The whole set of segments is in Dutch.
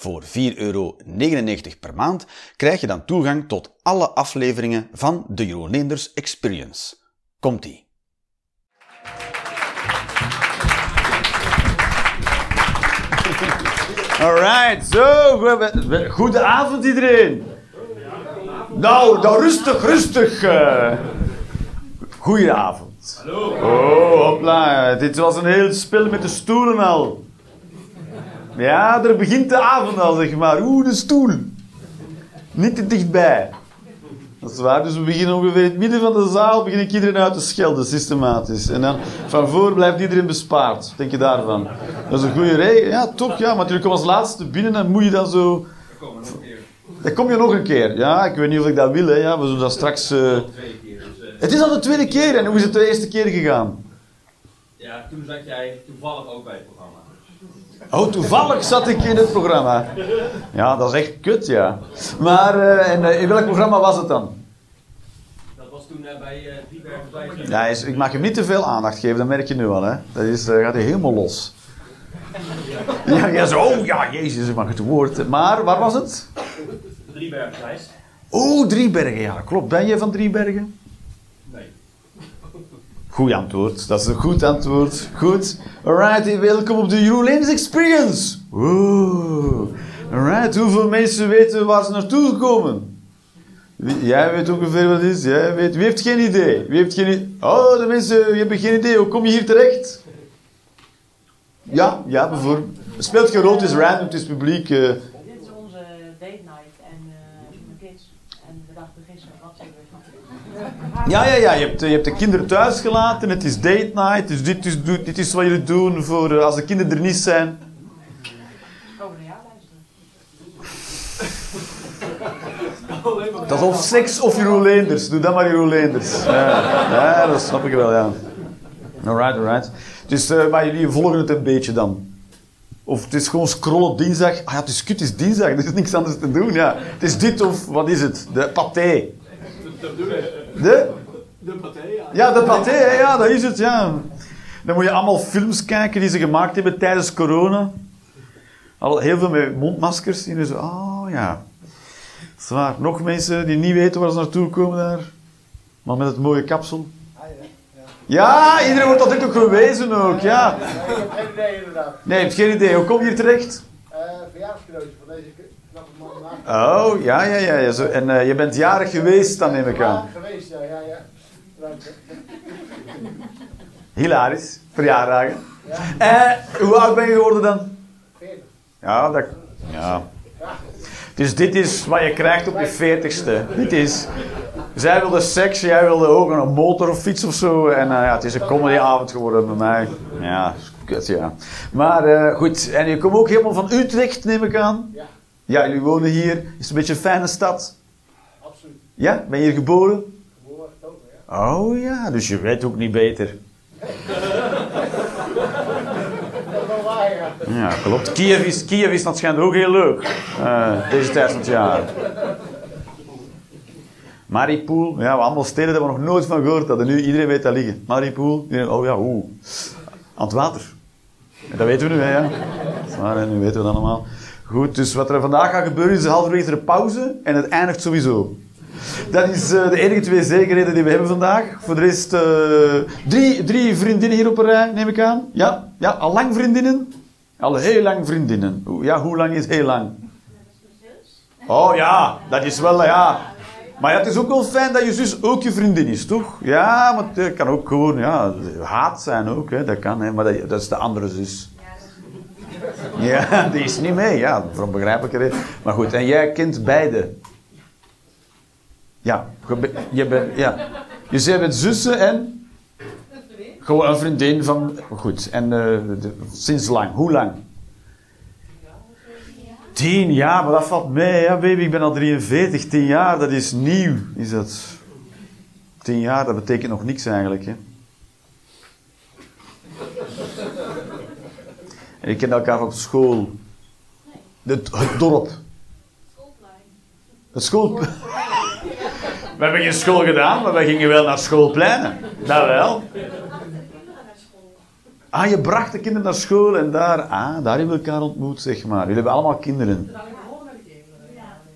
Voor 4,99 euro per maand krijg je dan toegang tot alle afleveringen van de Jeroen Leenders Experience. Komt-ie! Alright, zo. Goedenavond iedereen. Nou, dan rustig, rustig. Uh. Goedenavond. Hallo. Oh, hopla. Dit was een heel spel met de stoelen al. Ja, er begint de avond al, zeg maar. Oeh, de stoel. Niet te dichtbij. Dat is waar. Dus we beginnen ongeveer in het midden van de zaal, begin ik iedereen uit te schelden, systematisch. En dan van voor blijft iedereen bespaard. Wat denk je daarvan? Dat is een goede regel. Ja, toch, ja. Maar natuurlijk kom als laatste binnen en moet je dan zo... Dan kom je nog een keer. Ja, ik weet niet of ik dat wil, hè. Ja, we zullen dat straks... Uh... Het is al de tweede keer. En hoe is het de eerste keer gegaan? Ja, toen zat jij toevallig ook bij het programma. Oh, toevallig zat ik in het programma. Ja, dat is echt kut, ja. Maar uh, en, uh, in welk programma was het dan? Dat was toen uh, bij uh, Driebergen Ja, is, ik mag hem niet te veel aandacht geven, dat merk je nu al. Hè. Dat is, gaat hij helemaal los. Ja, ja, zo, oh ja, jezus, ik mag het woord. Maar, waar was het? Driebergenprijs. Oh, Driebergen, ja, klopt. Ben je van Driebergen? Goed antwoord. Dat is een goed antwoord. Goed. Alright, welkom op de Jeroen Experience. Oeh. Alright, hoeveel mensen weten waar ze naartoe gekomen? Wie, jij weet ongeveer wat het is. Jij weet. Wie heeft geen idee? Wie heeft geen? Oh, de mensen, je hebt geen idee. Hoe kom je hier terecht? Ja, ja, bijvoorbeeld. Speelt geen rol, het is random, het is publiek. Uh. Dit is onze date night en mijn kids. En we dachten gisteren, wat we Ja, ja, ja. Je hebt, je hebt de kinderen thuis gelaten. Het is date night. Dus dit is, dit is wat jullie doen voor uh, als de kinderen er niet zijn. Dat is of seks of Jeroen Leenders. Doe dat maar Jeroen Leenders. Ja, ja dat snap ik wel, ja. Alright, alright. Dus, uh, maar jullie volgen het een beetje dan? Of het is gewoon scrollen op dinsdag. Ah ja, het is kut, het is dinsdag. Er is niks anders te doen, ja. Het is dit of, wat is het? De paté. De? De paté, ja. Ja, de paté, hè, ja, dat is het, ja. Dan moet je allemaal films kijken die ze gemaakt hebben tijdens corona. Al heel veel met mondmaskers. En zo, oh ja. Zwaar. Nog mensen die niet weten waar ze naartoe komen daar. Maar met het mooie kapsel. Ja, iedereen wordt dat ook gewezen ook, ja. Nee, ik heb geen idee inderdaad. Nee, je hebt geen idee. Hoe kom je hier terecht? Uh, van deze knappe man. Oh, ja, ja, ja. ja. Zo, en uh, je bent jarig geweest, dan neem ik aan. Ja, geweest, ja, ja, ja. Dank je. Hilarisch. Verjaardagen. Ja. Uh, hoe oud ben je geworden dan? 40. Ja, dat... Ja. Dus dit is wat je krijgt op je veertigste. Dit is... Zij wilde seks, jij wilde ook een motor of fiets of zo. En uh, ja, het is een comedyavond geworden bij mij. Ja, kut, ja. Maar uh, goed, en je komt ook helemaal van Utrecht, neem ik aan? Ja. Ja, jullie wonen hier. Is het een beetje een fijne stad? Absoluut. Ja? Ben je hier geboren? Geboren, ja. Oh ja, dus je weet ook niet beter. Ja. Ja, klopt. Kiev is, Kiev is dat schijnt ook heel leuk. Uh, deze tijd van het jaar. Maripool, ja, we allemaal steden dat we nog nooit van gehoord hadden. Nu iedereen weet dat liggen. Maripool, oh ja, oeh. Aan het water. Dat weten we nu, hè, ja. Maar nu weten we dat allemaal. Goed, dus wat er vandaag gaat gebeuren is halverwege een pauze en het eindigt sowieso. Dat is uh, de enige twee zekerheden die we hebben vandaag. Voor de rest uh, drie, drie vriendinnen hier op een rij, neem ik aan. Ja, ja al lang vriendinnen? Al heel lang vriendinnen. Ja, hoe lang is heel lang? Oh ja, dat is wel, ja. Maar ja, het is ook wel fijn dat je zus ook je vriendin is, toch? Ja, maar het kan ook gewoon, ja, haat zijn ook, hè. dat kan, hè. maar dat, dat is de andere zus. Ja, die is niet mee, ja, voor begrijpelijke reden. Maar goed, en jij kent beide. Ja, je bent, ja. Dus jij bent zussen en? Gewoon een vriendin van, goed, en uh, de, sinds lang, hoe lang? Tien jaar, maar dat valt mee, baby, ik ben al 43, tien jaar, dat is nieuw, is dat. tien jaar, dat betekent nog niks eigenlijk. Hè. En ik ken elkaar op school. Het, het dorp. Het school... We hebben geen school gedaan, maar we gingen wel naar schoolpleinen. Dat wel. Ah, je bracht de kinderen naar school en daar, ah, daar hebben we elkaar ontmoet, zeg maar. Jullie hebben allemaal kinderen.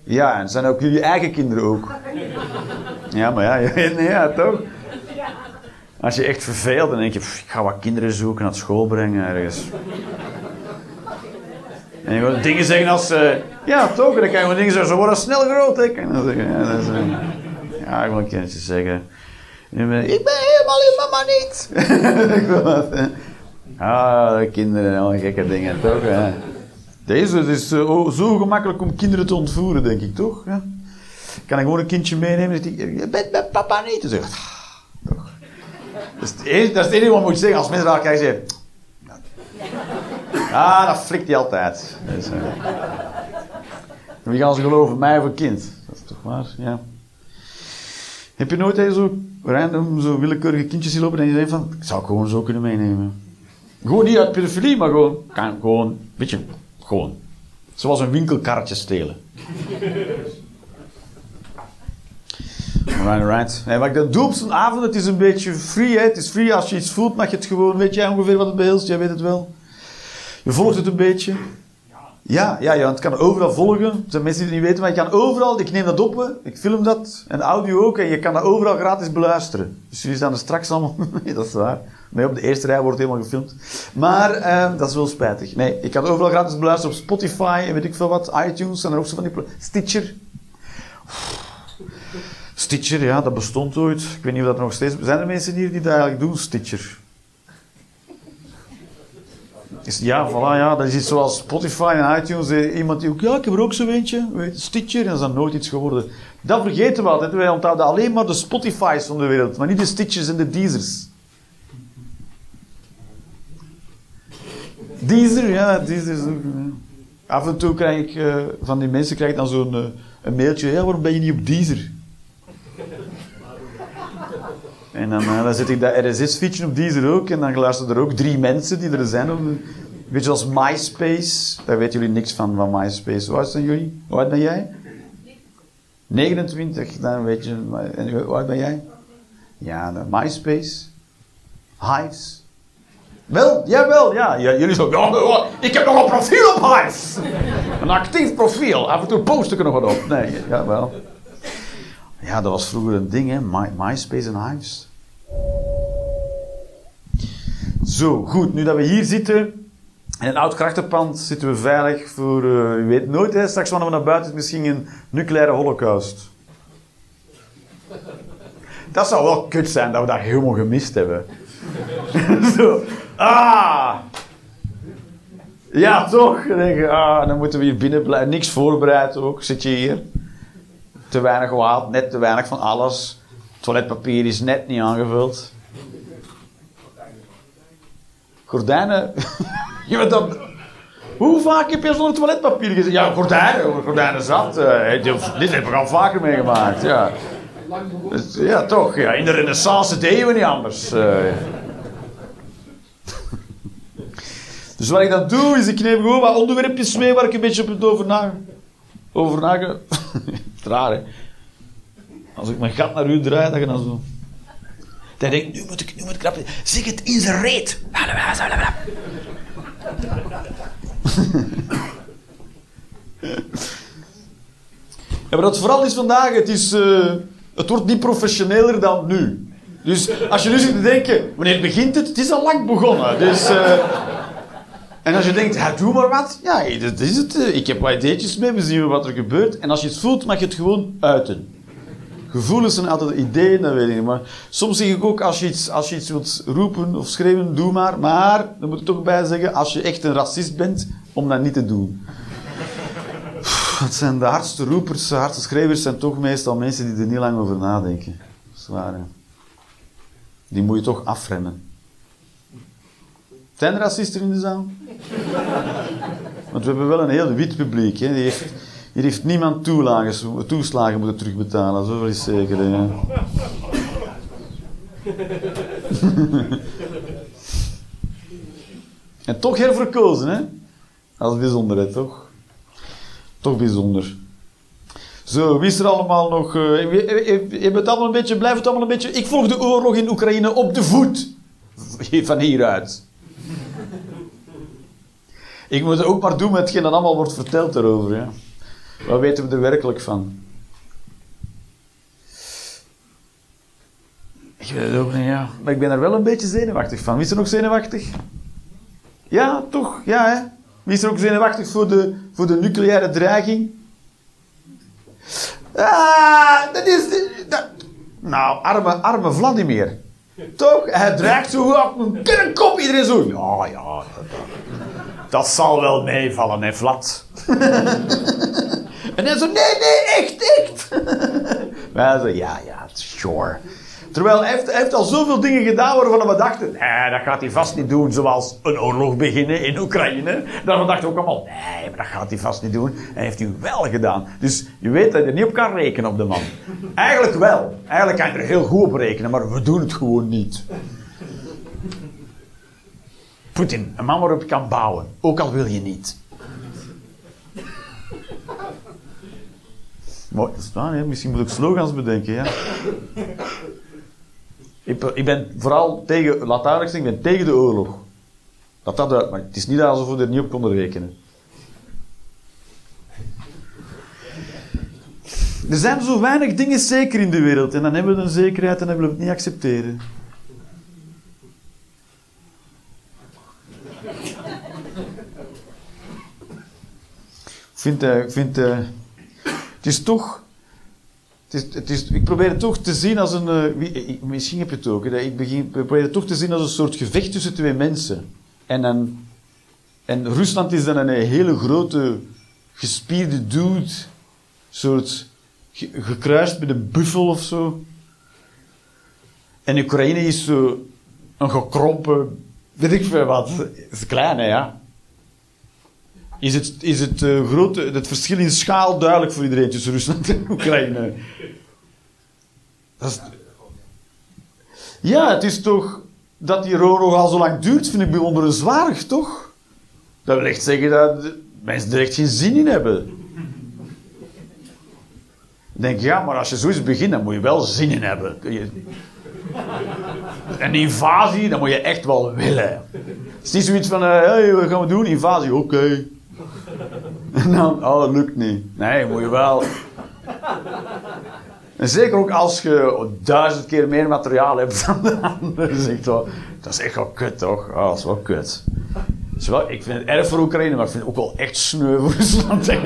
Ja, en zijn ook jullie eigen kinderen ook. Ja, maar ja, ja, ja toch? Als je echt verveelt, dan denk je, ik ga wat kinderen zoeken, naar school brengen ergens. En je gewoon dingen zeggen als, eh, ja toch, dan kan je gewoon dingen zeggen, ze worden snel groot, hè. Je dan ja, eh, ja, ik wil een kindje zeggen. Ik ben helemaal in mama niet. Ah, de kinderen en gekke dingen, toch? Hè? Deze is eh, zo gemakkelijk om kinderen te ontvoeren, denk ik, toch? Kan ik gewoon een kindje meenemen en zeggen, je bent papa niet. Ik, ah, toch. Dat is, het enige, dat is wat je moet zeggen als mensen daar kijken. Ah, dat flikt hij altijd. Dus, wie gaan ze geloven, mij of een kind? Dat is toch waar, ja. Heb je nooit zo random, zo willekeurige kindjes zien lopen en je denkt van, ik zou gewoon zo kunnen meenemen. Gewoon niet uit pedofilie, maar gewoon, kan, gewoon, weet je, gewoon. Zoals een winkelkarretje stelen. Right, right. Nee, wat ik dat doe op zo'n avond, het is een beetje free. Hè? Het is free. Als je iets voelt, mag je het gewoon. Weet jij ongeveer wat het behelst? Jij weet het wel. Je volgt het een beetje. Ja, ja, ja, het kan overal volgen. Er zijn mensen die het niet weten, maar je kan overal, ik neem dat op, ik film dat, en audio ook, en je kan dat overal gratis beluisteren. Dus jullie staan er straks allemaal, nee, dat is waar. Nee, op de eerste rij wordt helemaal gefilmd. Maar eh, dat is wel spijtig. Nee, ik kan overal gratis beluisteren op Spotify en weet ik veel wat, iTunes en er ook zo van die... Stitcher. Stitcher, ja, dat bestond ooit. Ik weet niet of dat nog steeds... Zijn er mensen hier die dat eigenlijk doen, Stitcher? Is, ja, voilà, ja, dat is iets zoals Spotify en iTunes. Iemand die ook, ja, ik heb er ook zo eentje, Stitcher, en dat is dan nooit iets geworden. Dat vergeten we altijd. Wij onthouden alleen maar de Spotify's van de wereld, maar niet de Stitchers en de Deezers. Deezer, ja, Deezer is ook... Af en toe krijg ik eh, van die mensen krijg ik dan zo'n eh, een mailtje, waarom ben je niet op Deezer? En dan, eh, dan zet ik dat RSS-feature op Deezer ook. En dan luisteren er ook drie mensen die er zijn. Weet je, als MySpace. Daar weten jullie niks van, van MySpace. Hoe zijn jullie? Hoe ben jij? 29. Dan weet je... En hoe oud ben jij? Ja, de MySpace. Hives. Wel, jawel, ja. ja jullie zo... Ja, ik heb nog een profiel op Hives. Een actief profiel. Af en toe post ik er nog wat op. Nee, jawel. Ja, dat was vroeger een ding, hè. My, MySpace en Hives. Zo, goed. Nu dat we hier zitten, in een oud krachtenpand, zitten we veilig voor... Je weet nooit, hè. Straks wanneer we naar buiten is misschien een nucleaire holocaust. Dat zou wel kut zijn, dat we dat helemaal gemist hebben. Zo. Ah! Ja, toch? Dan, denk je, ah, dan moeten we hier binnen blijven. Niks voorbereid ook. Zit je hier? Te weinig water, net te weinig van alles. Toiletpapier is net niet aangevuld. Gordijnen. je bent dan... Hoe vaak heb je zonder toiletpapier gezien? Ja, gordijnen, gordijnen zat. Uh, dit heb ik al vaker meegemaakt. Ja. Ja, toch. Ja. In de renaissance deden we niet anders. Uh. dus wat ik dan doe, is ik neem gewoon wat onderwerpjes mee waar ik een beetje op het over. Is raar, hè. Als ik mijn gat naar u draai, dan ga dan zo... Dan denk ik, nu moet ik, nu moet ik. Zeg het in zijn reet. Ja, maar dat vooral is vandaag, het, is, uh, het wordt niet professioneler dan nu. Dus als je nu zit te denken, wanneer begint het? Het is al lang begonnen. Dus, uh, en als je denkt, ja, doe maar wat. Ja, dat is het. Ik heb wat ideetjes mee, we zien wat er gebeurt. En als je het voelt, mag je het gewoon uiten. Gevoelens zijn altijd ideeën, dat weet ik niet. Maar soms zeg ik ook, als je, iets, als je iets wilt roepen of schreeuwen, doe maar. Maar, dan moet ik toch bij zeggen, als je echt een racist bent, om dat niet te doen. Het zijn de hardste roepers, de hardste schrijvers zijn toch meestal mensen die er niet lang over nadenken. Zwaar? Die moet je toch afremmen. Zijn er racisten in de zaal? Want we hebben wel een heel wit publiek. Hè? Die heeft, hier heeft niemand toeslagen moeten terugbetalen. Zoveel is zeker. Hè? en toch herverkozen, hè? Dat is bijzonder, hè, toch? Toch bijzonder. Zo, wie is er allemaal nog... Uh, je, bent allemaal een beetje... Blijft het allemaal een beetje... Ik volg de oorlog in Oekraïne op de voet. Van hieruit. Ik moet het ook maar doen met hetgeen dat allemaal wordt verteld daarover. Ja. Wat weten we er werkelijk van? Ik weet het ook niet, ja. Maar ik ben er wel een beetje zenuwachtig van. Wie is er nog zenuwachtig? Ja, toch? Ja, hè? Wie is er ook zenuwachtig voor de, voor de nucleaire dreiging? Ah, dat is... Dat, nou, arme, arme Vladimir. Toch? Hij dreigt zo op een kop iedereen zo. Ja, ja. Dat, zal wel meevallen, hè, Vlad. en hij zo, nee, nee, echt, echt. hij zo, ja, ja, sure. Terwijl hij heeft, hij heeft, al zoveel dingen gedaan waarvan we dachten, nee, dat gaat hij vast niet doen, zoals een oorlog beginnen in Oekraïne. We dachten ook allemaal, nee, maar dat gaat hij vast niet doen. En heeft hij wel gedaan. Dus je weet dat je er niet op kan rekenen op de man. Eigenlijk wel. Eigenlijk kan je er heel goed op rekenen, maar we doen het gewoon niet. Poetin, een man waarop je kan bouwen, ook al wil je niet. Mooi, misschien moet ik slogans bedenken, ja. Ik, ik ben vooral tegen, laat duidelijk zijn, ik ben tegen de oorlog. Dat dat uit, maar het is niet alsof we er niet op konden rekenen. Er zijn zo weinig dingen zeker in de wereld en dan hebben we een zekerheid en dan willen we het niet accepteren. Vind, ik vind uh, het is toch is, ik probeer het toch te zien als een. Wie, misschien heb je het ook. Ik, begin, probeer het toch te zien als een soort gevecht tussen twee mensen. En, en Rusland is dan een hele grote, gespierde dude. soort gekruist met een buffel of zo. En Oekraïne is zo een gekrompen. weet ik veel wat. Het is klein, ja. Is het, is het, uh, grote, het verschil in schaal duidelijk voor iedereen tussen Rusland en Oekraïne? Dat. Ja, het is toch dat die oorlog al zo lang duurt, vind ik bewonderenswaardig, toch? Dat wil echt zeggen dat mensen er echt geen zin in hebben. Ik denk, ja, maar als je zoiets begint, dan moet je wel zin in hebben. Een invasie, dan moet je echt wel willen. Het is niet zoiets van, hé, uh, hey, wat gaan we doen? Invasie, oké. En dan, oh, dat lukt niet. Nee, moet je wel. En zeker ook als je duizend keer meer materiaal hebt dan de anderen. dat is echt wel kut, toch? Oh, dat is wel kut. Wel, ik vind het erg voor Oekraïne, maar ik vind het ook wel echt sneu voor Rusland.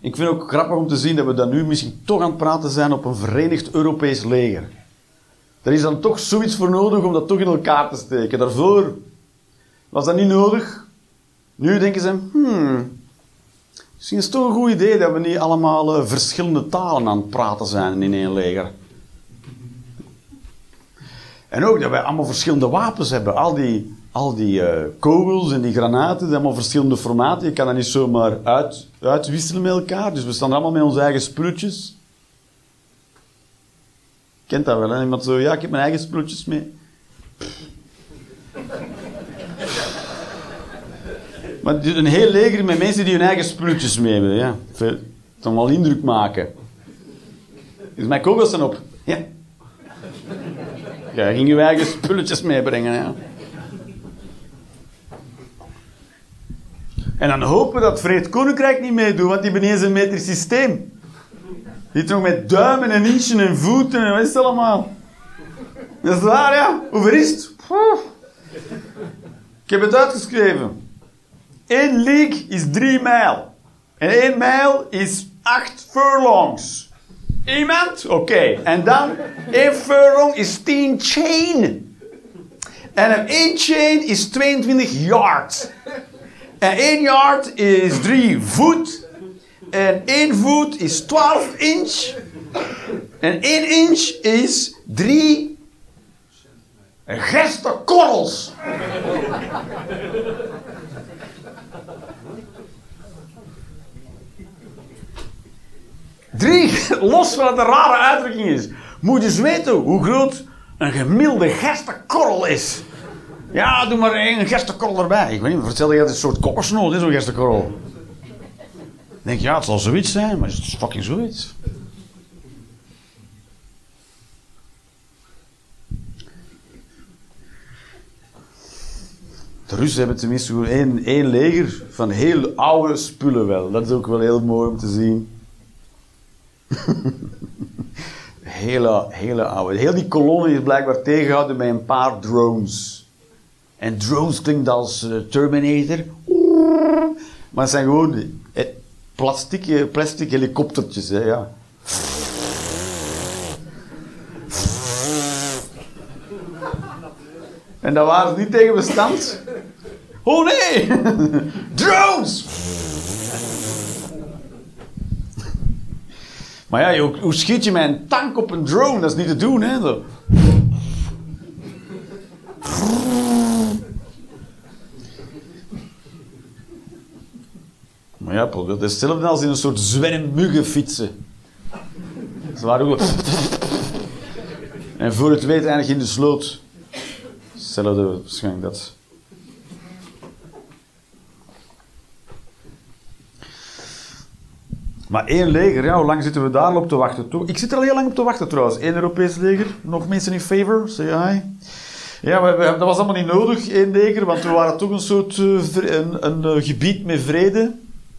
Ik vind het ook grappig om te zien dat we dan nu misschien toch aan het praten zijn op een verenigd Europees leger. Er is dan toch zoiets voor nodig om dat toch in elkaar te steken. Daarvoor was dat niet nodig. Nu denken ze, hmm, misschien is het toch een goed idee dat we niet allemaal uh, verschillende talen aan het praten zijn in één leger. En ook dat wij allemaal verschillende wapens hebben. Al die, al die uh, kogels en die granaten, zijn allemaal verschillende formaten. Je kan dat niet zomaar uit, uitwisselen met elkaar. Dus we staan allemaal met onze eigen spulletjes kent dat wel, hè? Iemand zo, ja, ik heb mijn eigen spulletjes mee. Maar een heel leger met mensen die hun eigen spulletjes mee hebben, ja. Kan wel indruk maken. Is mijn kogels dan op? Ja. Ja, ging je eigen spulletjes meebrengen, ja. En dan hopen dat Vreed Koninkrijk niet meedoet, want die hebben eens een metrisch systeem. Die toch met duimen en inchen en voeten en wat is het allemaal? Dat is waar, ja. Hoeveel is het? Ik heb het uitgeschreven. Eén league is drie mijl. En één mijl is acht furlongs. Iemand? Oké. En dan, één furlong is tien chain. En een één chain is 22 yard. En één yard is drie voet. En 1 voet is 12 inch. En 1 inch is 3 korrels. Drie, los van het een rare uitdrukking is. Moet je eens weten hoe groot een gemiddelde gerstekorrel is. Ja, doe maar één gerstekorrel erbij. Ik weet niet, vertel je dat het een soort kokkersnoot is, zo'n gerstekorrel. Ik denk, ja, het zal zoiets zijn, maar het is fucking zoiets. De Russen hebben tenminste één, één leger van heel oude spullen wel. Dat is ook wel heel mooi om te zien. Hele, hele oude. Heel die kolonne is blijkbaar tegengehouden met een paar drones. En drones klinkt als eh, Terminator. Maar het zijn gewoon eh, plastic, plastic helikoptertjes. Hè, ja. En daar waren ze niet tegen bestand. Oh nee! Drones! Maar ja, hoe, schiet je met een tank op een drone? Dat is niet te doen, hè? Maar ja, het is hetzelfde als in een soort zwerm muggen fietsen. Ook... En voor het weet eindig in de sloot. Hetzelfde waarschijnlijk dat. Maar één leger, ja, hoe lang zitten we daar op te wachten? Toch? Ik zit er al heel lang op te wachten trouwens. Eén Europees leger. Nog mensen in favor? Say hi. Ja, we- dat was allemaal niet nodig, één leger, want we waren toch een soort eh, een, een eh, gebied met vrede.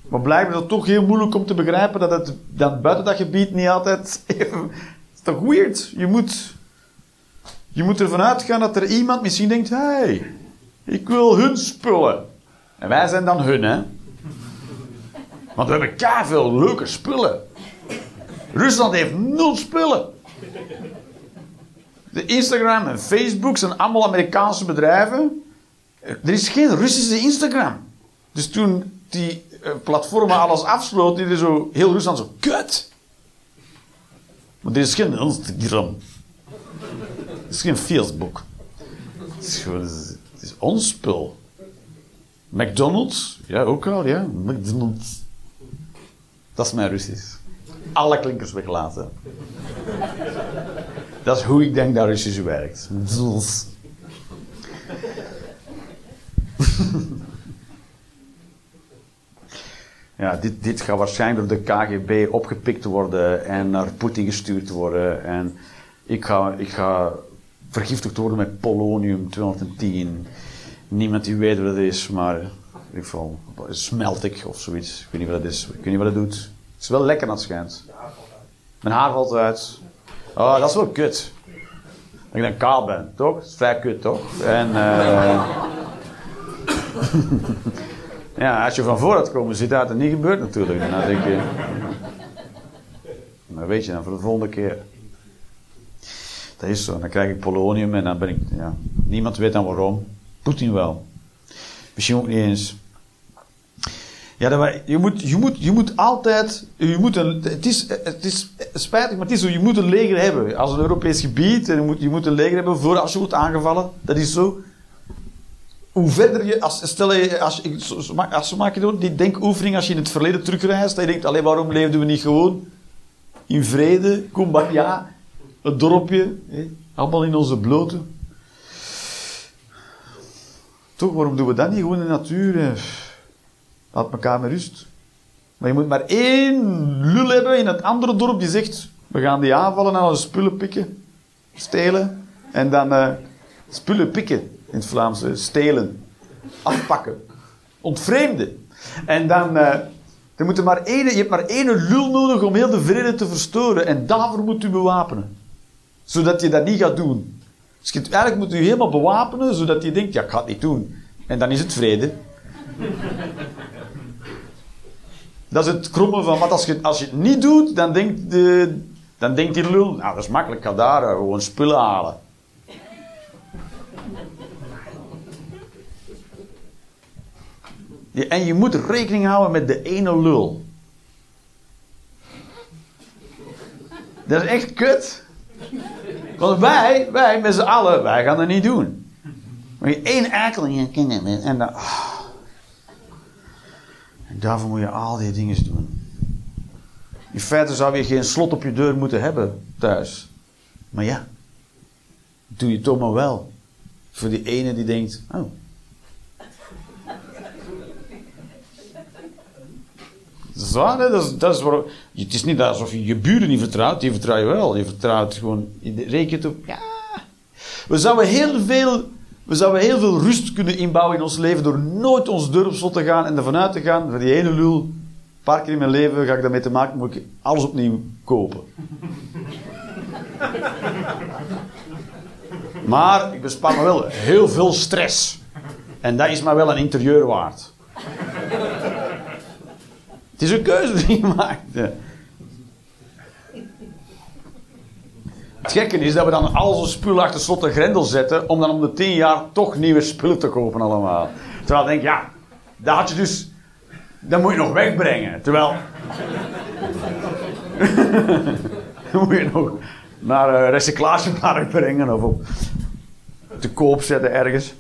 Maar blijkbaar is het toch heel moeilijk om te begrijpen dat het dat buiten dat gebied niet altijd even... Is toch weird? Je moet, je moet ervan uitgaan dat er iemand misschien denkt, hey, ik wil hun spullen. En wij zijn dan hun, hè. Want we hebben veel leuke spullen. Rusland heeft nul spullen. De Instagram en Facebook zijn allemaal Amerikaanse bedrijven. Er is geen Russische Instagram. Dus toen die eh, platformen alles afsloten, die er zo heel Rusland zo kut. Maar er is geen Instagram. Er is geen Facebook. Het is gewoon, het ons spul. McDonald's, ja ook al, ja. McDonald's. Dat is mijn Russisch. Alle klinkers weglaten. Dat is hoe ik denk dat Russisch werkt. Ja, dit, dit gaat waarschijnlijk door de KGB opgepikt worden en naar Poetin gestuurd worden. En ik ga, ik ga vergiftigd worden met polonium 210. Niemand die weet wat het is, maar in ieder geval smelt ik of zoiets. Ik weet niet wat het is. Ik weet niet wat het doet. Het is wel lekker het schijnt. Mijn haar valt uit. Oh, dat is wel kut. Dat ik dan kaal ben, toch? Dat is vrij kut, toch? En, eh ja, als je van voor had komen zitten, had het niet gebeurd natuurlijk. Dan denk je... Maar weet je dan, voor de volgende keer. Dat is zo. Dan krijg ik polonium en dan ben ik... Ja, niemand weet dan waarom. Poetin wel. Misschien ook niet eens. Ja, dat je, moet, je, moet, je moet altijd. Je moet een, het, is, het is spijtig, maar het is zo. Je moet een leger hebben. Als een Europees gebied. Je, moet, je moet een leger hebben voor als je wordt aangevallen. Dat is zo. Hoe verder je. Als, stel je. Als, je- als ze maken door die denkoefening. Als je in het verleden terugreist. Dat je denkt: alleen waarom leefden we niet gewoon. In vrede. Kumbaya. Het dorpje. Hè, allemaal in onze blote. Toch, waarom doen we dat niet gewoon in de natuur? Laat elkaar met rust. Maar je moet maar één lul hebben in het andere dorp die zegt: we gaan die aanvallen en onze spullen pikken, stelen. En dan eh, spullen pikken in het Vlaams, eh, stelen, afpakken, ontvreemden. En dan, er maar je hebt maar één lul nodig om heel de vrede te verstoren. En daarvoor moet u bewapenen. Zodat je dat niet gaat doen. Dus je, eigenlijk moet u helemaal bewapenen, zodat je denkt, ja, ik ga het niet doen. En dan is het vrede. Dat is het kromme van, wat als je, als je het niet doet, dan denkt, de, dan denkt die lul, nou dat is makkelijk, ik ga daar eh, gewoon spullen halen. En je moet rekening houden met de ene lul. Dat is echt kut. Want wij, wij met z'n allen, wij gaan dat niet doen. Maar je één eikel in je kinderen en dan... ah. En daarvoor moet je al die dingen doen. In feite zou je geen slot op je deur moeten hebben thuis. Maar ja, doe je toch maar wel. Voor die ene die denkt, oh. Dat is waar, hè? Dat is, dat is waar, het is niet alsof je je buren niet vertrouwt, die vertrouw je wel. Je vertrouwt gewoon, je rekent op, ja. We zouden heel veel, we zouden heel veel rust kunnen inbouwen in ons leven door nooit ons deur op slot te gaan en ervan uit te gaan, voor die ene lul, een paar keer in mijn leven ga ik daarmee te maken, moet ik alles opnieuw kopen. Maar ik bespaar me wel heel veel stress. En dat is maar wel een interieur waard. Het is een keuze die je maakt. Het gekke is dat we dan al onze spullen achter slot en grendel zetten. om dan om de tien jaar toch nieuwe spullen te kopen, allemaal. Terwijl ik denk, ja, dat had je dus. dat moet je nog wegbrengen. Terwijl. dan moet je nog naar een recyclagemarkt brengen of op te koop zetten ergens.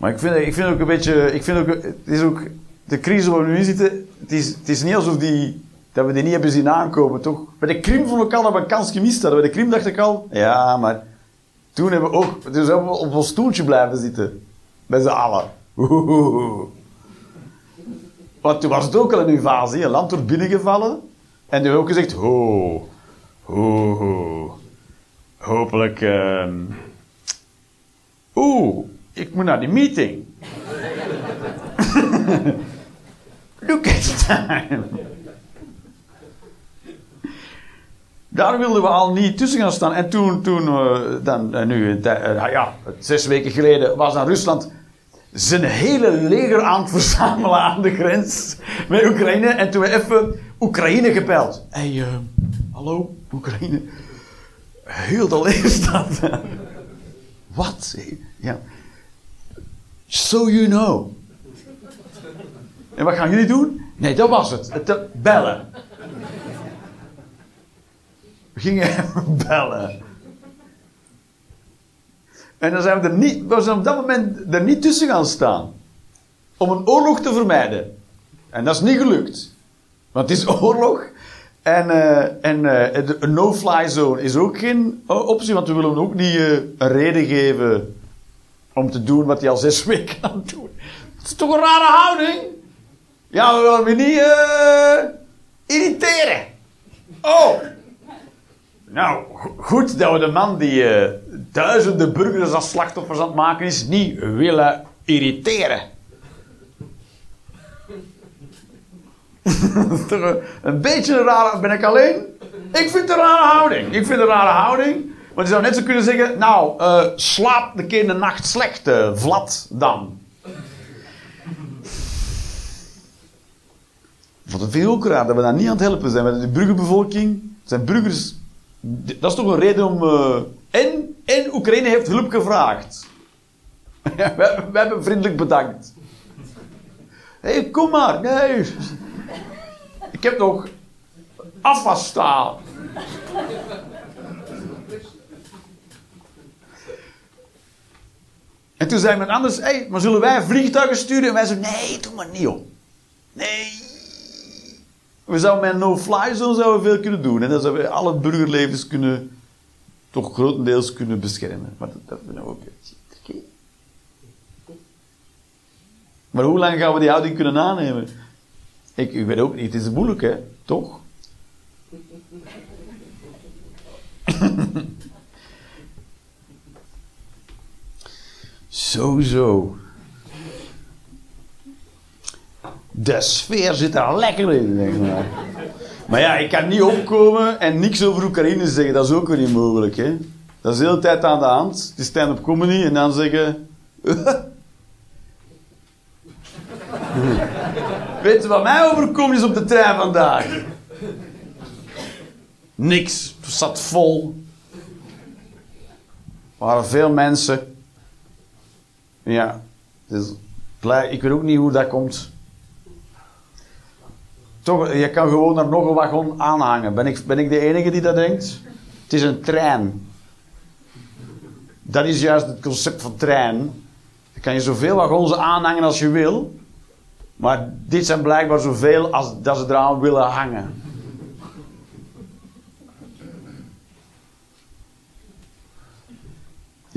Maar ik vind, ik vind ook een beetje. Ik vind ook, het is ook. De crisis waar we nu in zitten. Het is, het is niet alsof die, dat we die niet hebben zien aankomen, toch? Bij de Krim vond ik al we een kans gemist hadden. Bij de Krim dacht ik al. Ja, maar. Toen hebben we ook. Dus we op ons stoeltje blijven zitten. Bij z'n allen. Oeh. Want toen was het ook al een invasie. Een land wordt binnengevallen. En toen we ook gezegd: ho, ho, ho. Hopelijk. ehm Oeh, ik moet naar die meeting. Look at the time. Daar wilden we al niet tussen gaan staan. En toen, toen eh, dan, eh, nu, eh, eh, ja, zes weken geleden was aan Rusland zijn hele leger aan het verzamelen aan de grens met Oekraïne. En toen we even Oekraïne gebeld. Hé, hey, hallo, Oekraïne. Heel de leger staat. Wat? Ja. So you know. En wat gaan jullie doen? Nee, dat was het. het te bellen. We gingen bellen. En dan zijn we er niet, we zijn op dat moment er niet tussen gaan staan. Om een oorlog te vermijden. En dat is niet gelukt. Want het is oorlog. En, eh, en eh, de- een no-fly zone is ook geen eh, optie, want we willen ook niet eh, een reden geven om te doen wat hij al zes weken aan het doen. Het is toch een rare houding? Ja, we willen me niet eh, irriteren. Oh! Nou, go- goed dat we de man die eh, duizenden burgers als slachtoffers aan het maken is, niet willen irriteren. Een, een beetje een rare... Ben ik alleen? Ik vind het een rare houding. Ik vind het een rare houding. Want je zou net zo kunnen zeggen... Nou, eh, slaap de keer de nacht slecht, eh, Vlad, dan. Wat ik ook raar, dat we daar niet aan het helpen zijn. Met de burgerbevolking. Zijn burgers... Dat is toch een reden om... eh, en, en Oekraïne heeft hulp gevraagd. We, hebben vriendelijk bedankt. Hé, hey, kom maar. Nee. Ik heb nog afwasstaal. En toen zei men anders, hé, hey, maar zullen wij vliegtuigen sturen? En wij zeiden, nee, doe maar niet op. Nee. We zouden met no-fly zone zouden veel kunnen doen. En dan zouden we alle burgerlevens kunnen, toch grotendeels kunnen beschermen. Maar dat, dat vinden we ook oké. Maar hoe lang gaan we die houding kunnen aannemen? Ik, ik weet ook niet, het is moeilijk hè, toch? Sowieso. De sfeer zit er lekker in, denk maar. Maar ja, ik kan niet opkomen en niks over Oekraïne zeggen. Dat is ook weer niet mogelijk, hè. Dat is de hele tijd aan de hand. Het is stand-up comedy en dan zeggen... Weet je wat mij overkomen is op de trein vandaag? Niks. Het zat vol. Er waren veel mensen. Ja. Dus, ik weet ook niet hoe dat komt. Toch, je kan gewoon er nog een wagon aanhangen. Ben ik, ben ik de enige die dat denkt? Het is een trein. Dat is juist het concept van trein. Dan kan je zoveel wagons aanhangen als je wil. Maar dit zijn blijkbaar zoveel als dat ze eraan willen hangen.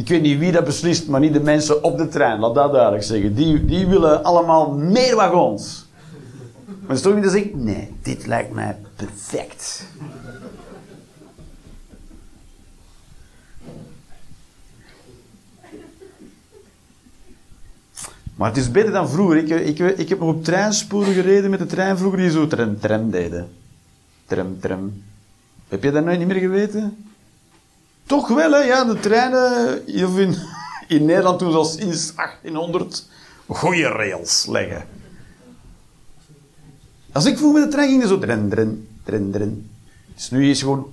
Ik weet niet wie dat beslist, maar niet de mensen op de trein. Laat dat duidelijk zeggen. Die, die willen allemaal meer wagons. Maar toch niet te zeggen, nee, dit lijkt mij perfect. Maar het is beter dan vroeger. Ik, ik, ik heb nog op treinsporen gereden met de trein vroeger die zo tram, tram deden. Tram, tram. Heb je dat nooit niet meer geweten? Toch wel, hè? Ja, de treinen in, in Nederland toen zoals sinds 1800 goede rails leggen. Als ik vroeg met de trein ging, zo dren, dren, dren, dren. Dus nu is gewoon...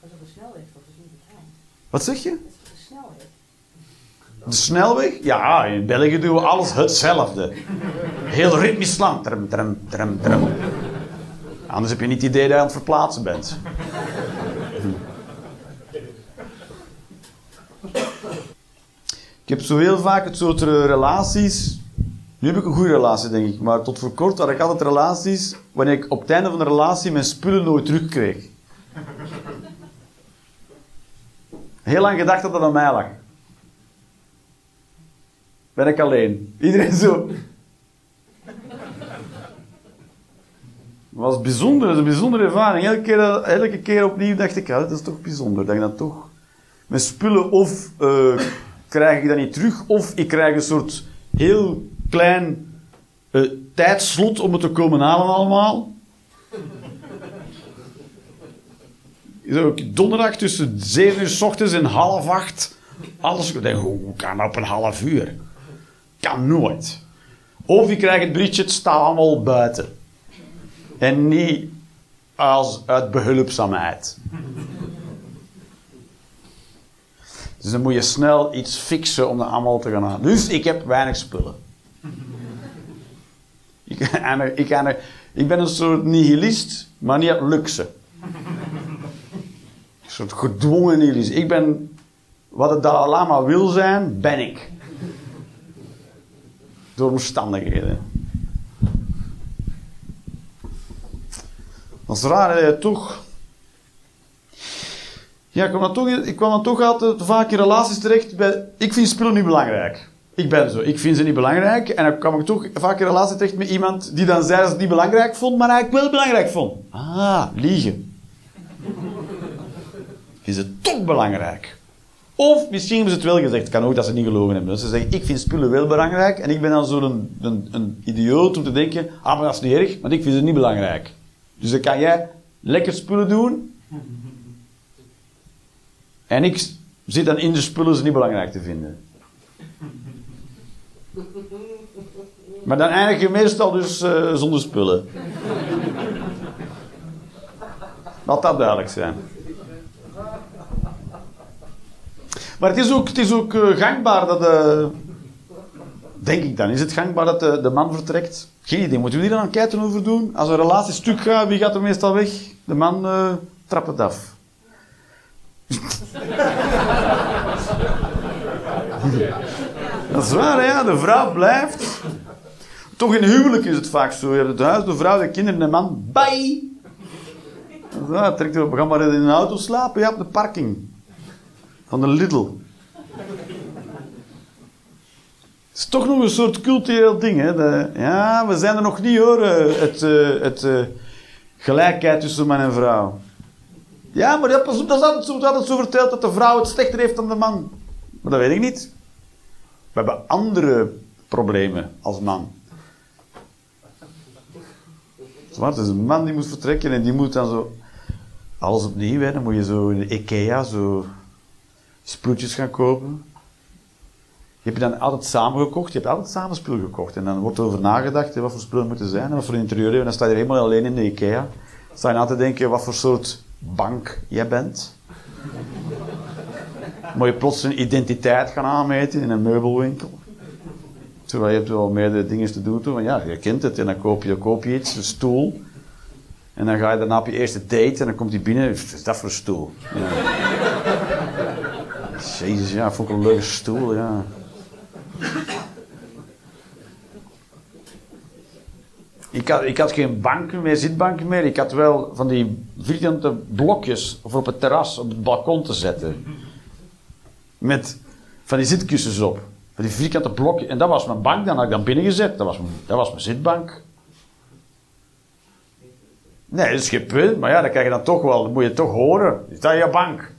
Dat is op de snelweg? Dat is niet de trein. Wat zeg je? Dat is op de snelweg. De snelweg? Ja, in België doen we alles hetzelfde. Heel ritmisch lang. Tram, tram, tram, tram. Anders heb je niet het idee dat je aan het verplaatsen bent. Ik heb zo heel vaak het soort eh, relaties. Nu heb ik een goede relatie, denk ik. Maar tot voor kort had ik altijd relaties wanneer ik op het einde van de relatie mijn spullen nooit terugkreeg. Heel lang gedacht dat dat aan mij lag. Ben ik alleen. Iedereen zo. Was bijzonder, een bijzondere ervaring. Elke keer, elke keer opnieuw dacht ik, ja, dat is toch bijzonder. Dat ik dan toch mijn spullen of eh, krijg ik dat niet terug, of ik krijg een soort heel klein eh, tijdslot om het te komen halen allemaal. Donderdag tussen 7 uur s ochtends en half acht. Alles. Ik denk, hoe kan dat op een half uur? Kan nooit. Of je krijgt het berichtje, het staat allemaal buiten. En niet als uit behulpzaamheid. Dus dan moet je snel iets fixen om dat allemaal te gaan halen. Dus ik heb weinig spullen. Ik, ik, ik ben een soort nihilist, maar niet luxe. Een soort gedwongen nihilist. Ik ben wat het Dalai Lama wil zijn, ben ik. Door omstandigheden. Dat is raar, toch. Ja, ik kwam, dan toch, ik kwam toch altijd vaak in relaties terecht bij... Ik vind spullen niet belangrijk. Ik ben zo. Ik vind ze niet belangrijk. En dan kwam ik toch vaak in relatie terecht met iemand die dan zei dat ze het niet belangrijk vond, maar eigenlijk wel belangrijk vond. Ah, liegen. Vind ze toch belangrijk. Of misschien hebben ze het wel gezegd. Het kan ook dat ze niet gelogen hebben. Ze zeggen, ik vind spullen wel belangrijk. En ik ben dan zo'n een, een, een idioot om te denken, ah, maar dat is niet erg, want ik vind ze niet belangrijk. Dus dan kan jij lekker spullen doen. En ik zit dan in de spullen ze niet belangrijk te vinden. Maar dan eindig je meestal dus uh, zonder spullen. Laat dat duidelijk zijn. Maar het is ook, het is ook uh, gangbaar dat de... Denk ik dan. Is het gangbaar dat de, de man vertrekt? Geen idee. Moeten we hier een enquête over doen? Als een relatie stuk gaat, wie gaat er meestal weg? De man uh, trapt het af. dat is waar? Ja. De vrouw blijft. Toch in huwelijk is het vaak zo. Je hebt het huis, de vrouw, de kinderen, de man. Bye! Ja, trekt erop. Gaan maar in een auto slapen. Ja, op de parking. Van de Lidl. Het is toch nog een soort cultureel ding, hè? De, ja, we zijn er nog niet, hoor. eh, Het, eh, het eh, gelijkheid tussen man en vrouw. Ja, maar dat, is- altijd zo, verteld dat de vrouw het slechter heeft dan de man. Maar dat weet ik niet. We hebben andere problemen als man. Het is een man die moet vertrekken en die moet dan zo alles opnieuw. Hè. Dan moet je zo in de Ikea zo spulletjes gaan kopen. Je hebt dan altijd samen gekocht. Je hebt altijd samen spul gekocht. En dan wordt er over nagedacht hè, wat voor spullen moeten zijn en wat voor interieur. En dan sta je helemaal alleen in de Ikea. Dan sta je na te denken wat voor soort bank jij bent. Moet je plots een identiteit gaan aanmeten in een meubelwinkel. Terwijl je hebt wel meerdere dingen te doen. Want ja, je kent het. En dan koop je, koop je iets, een stoel. En dan ga je daarna op je eerste date. En dan komt hij binnen. Wat is dat voor een stoel? Ja. Jezus, ja, vond ik een leuke stoel, ja. Ik had, ik had geen banken meer, zitbanken meer. Ik had wel van die vierkante blokjes voor op het terras, op het balkon te zetten. Met van die zitkussens op. Van die vierkante blokjes. En dat was mijn bank, dan had ik dan binnengezet. Dat was mijn, dat was mijn zitbank. Nee, dat is geen punt. Maar ja, dan krijg je dan toch wel, dan moet je toch horen. Is dat je bank?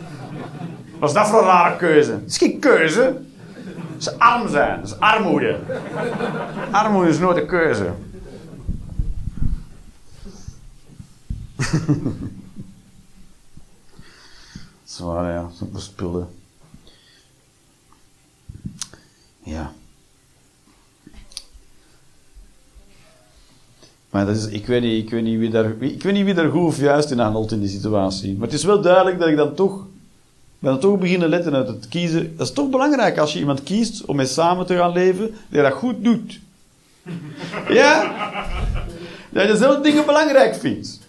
Wat is dat voor een rare keuze? Het is geen keuze. Is arm zijn. Dat is armoede. Armoede is nooit een keuze. Zwaar, ja. Zo'n spullen. Ja. Maar dat is, ik, weet niet, ik, weet niet wie daar, ik weet niet wie daar goed of juist in handelt in die situatie. Maar het is wel duidelijk dat ik dan toch, ben dan toch beginnen letten uit het kiezen. Dat is toch belangrijk als je iemand kiest om mee samen te gaan leven, dat je dat goed doet. Ja? Dat je dezelfde dingen belangrijk vindt.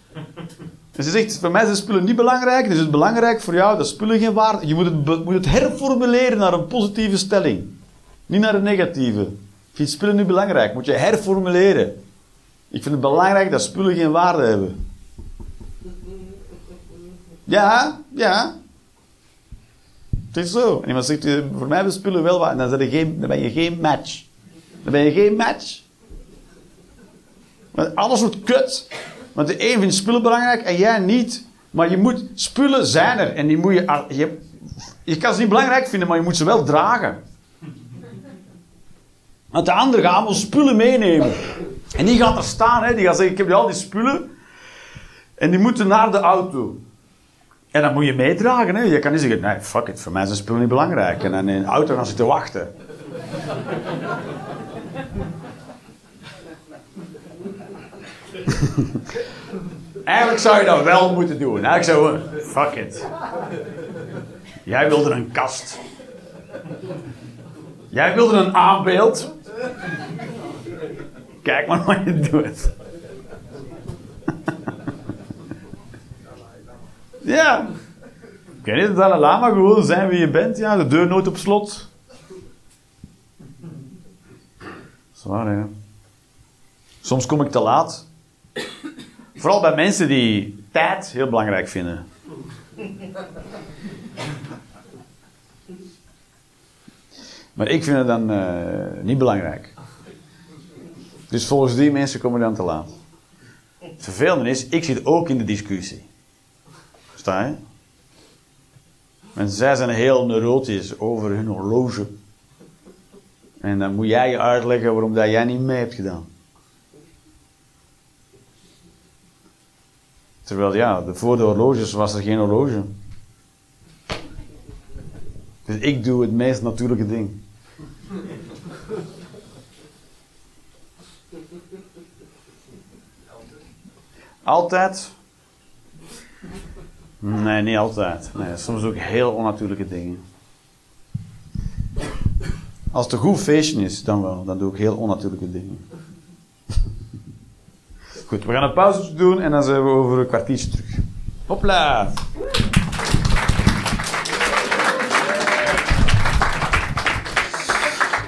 Dus je zegt, voor mij zijn spullen niet belangrijk, dus het is belangrijk voor jou dat spullen geen waarde... Je moet het, moet het herformuleren naar een positieve stelling. Niet naar een negatieve. Vind je spullen niet belangrijk, moet je herformuleren. Ik vind het belangrijk dat spullen geen waarde hebben. Ja, ja. Het is zo. En iemand zegt, voor mij hebben spullen wel waarde. Dan, dan ben je geen match. Dan ben je geen match. Want alles wordt kut. Want de een vindt spullen belangrijk en jij niet. Maar je moet, spullen zijn er. En die moet je, je, je kan ze niet belangrijk vinden, maar je moet ze wel dragen. Want de ander gaat allemaal spullen meenemen. En die gaat er staan, hè. die gaat zeggen, ik heb al die spullen. En die moeten naar de auto. En dan moet je meedragen. Hè. Je kan niet zeggen, nee, fuck it, voor mij zijn spullen niet belangrijk. En dan in de auto gaan ze te wachten. Eigenlijk zou je dat wel moeten doen. Eigenlijk zou je, fuck it. Jij wilde een kast. Jij wilde een aanbeeld. Kijk maar wat je doet. ja. Weet niet, de Dalai Lama gewoon zijn wie je bent. Ja, de deur nooit op slot. Zwaar, hè. Soms kom ik te laat. Vooral bij mensen die tijd heel belangrijk vinden. Maar ik vind het dan uh, niet belangrijk. Dus volgens die mensen komen dan te laat. Het vervelende is, ik zit ook in de discussie. Sta je? En zij zijn heel neurotisch over hun horloge. En dan moet jij je uitleggen waarom dat jij niet mee hebt gedaan. Terwijl ja, voor de horloges was er geen horloge. Dus ik doe het meest natuurlijke ding. Altijd? Nee, niet altijd. Nee, soms ook heel onnatuurlijke dingen. Als het een goed feestje is, dan wel. Dan doe ik heel onnatuurlijke dingen. We gaan een pauze doen en dan zijn we over een kwartiertje terug. Hopla!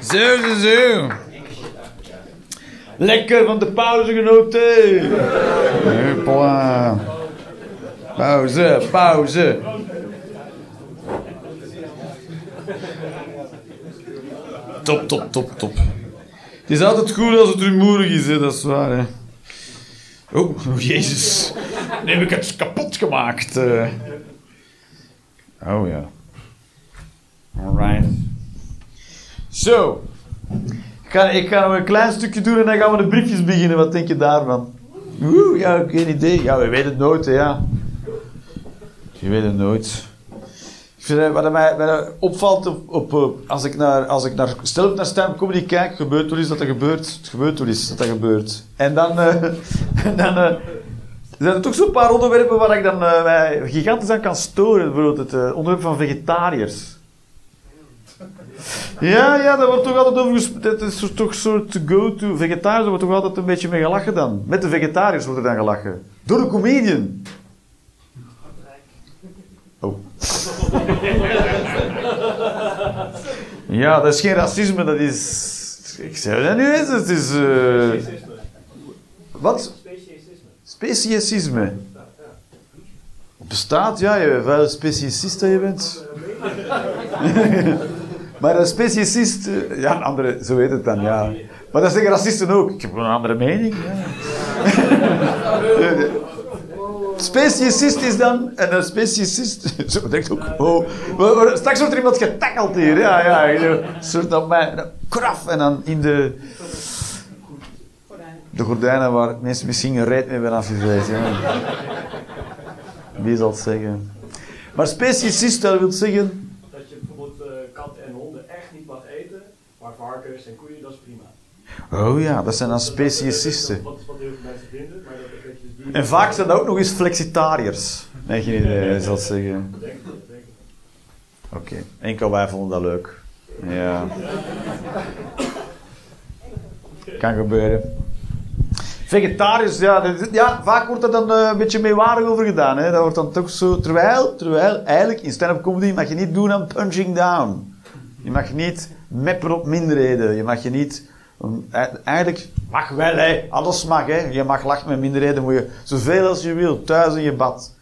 Zo, zo, zo. Lekker van de pauze genoten. Hopla. Pauze, pauze. Top, top, top, top. Het is altijd goed als het rumoerig is, hè? dat is waar. Hè? Oh, jezus. Nu heb ik het kapot gemaakt. Uh. Oh ja. Alright. Zo. Ik ga, ik een klein stukje doen en dan gaan we de briefjes beginnen. Wat denk je daarvan? Oeh, ja, geen idee. Ja, we weten het nooit, hè, ja. Je weet het nooit. Wat mij, mij opvalt op, op, als ik naar, als ik naar, stel ik naar stand comedy kijk, gebeurt er iets dat er gebeurt. Het gebeurt er iets dat er gebeurt. En dan, uh, dan uh, zijn er toch zo'n paar onderwerpen waar ik dan uh, mij gigantisch aan kan storen. Bijvoorbeeld het onderwerp van vegetariërs. Ja, ja, daar wordt toch altijd over gesproken. Dat is toch een soort go-to. Vegetariërs wordt toch altijd een beetje mee gelachen dan. Met de vegetariërs wordt er dan gelachen. Door de comedian. Oh. Ja, dat is geen racisme, dat is... Ik zeg dat nu eens, het is... eh, wat? Speciesisme. Speciesisme. Bestaat, ja, je wel speciesist je bent. maar een speciesist, eh, ja, een andere, zo heet het dan, ja. Maar dat zeggen racisten ook. Ik heb een andere mening. Ja. Speciesist is dan, en een speciesist, zo denkt ook, oh, straks wordt er iemand getackeld hier, ja, ja, een soort op mij, kraf, en dan in de, de gordijnen waar mensen misschien een reet mee hebben afgeveegd, ja. Wie zal het zeggen? Maar speciesist, dat wil zeggen, Dat je bijvoorbeeld eh, katten en honden echt niet mag eten, maar varkens en koeien, dat is prima. oh ja, dat zijn dan speciesisten. Wat, wat heel veel mensen vinden, maar dat dat je dus dieren- En vaak zijn dat ook nog eens flexitariërs. Nee, geen idee, zal zeggen. Oké, enkel wij vonden dat leuk. Ja. Kan gebeuren. Vegetarisch, ja, ja, vaak wordt er dan eh, een beetje meewarig over gedaan. Hè. Dat wordt dan toch zo, terwijl, terwijl eigenlijk in stand-up comedy mag je niet doen aan punching down. Je mag niet meppen op minderheden. Je mag je niet, eigenlijk mag wel, hè. alles mag. Hè. Je mag lachen met minderheden, moet je zoveel als je wil, thuis in je bad.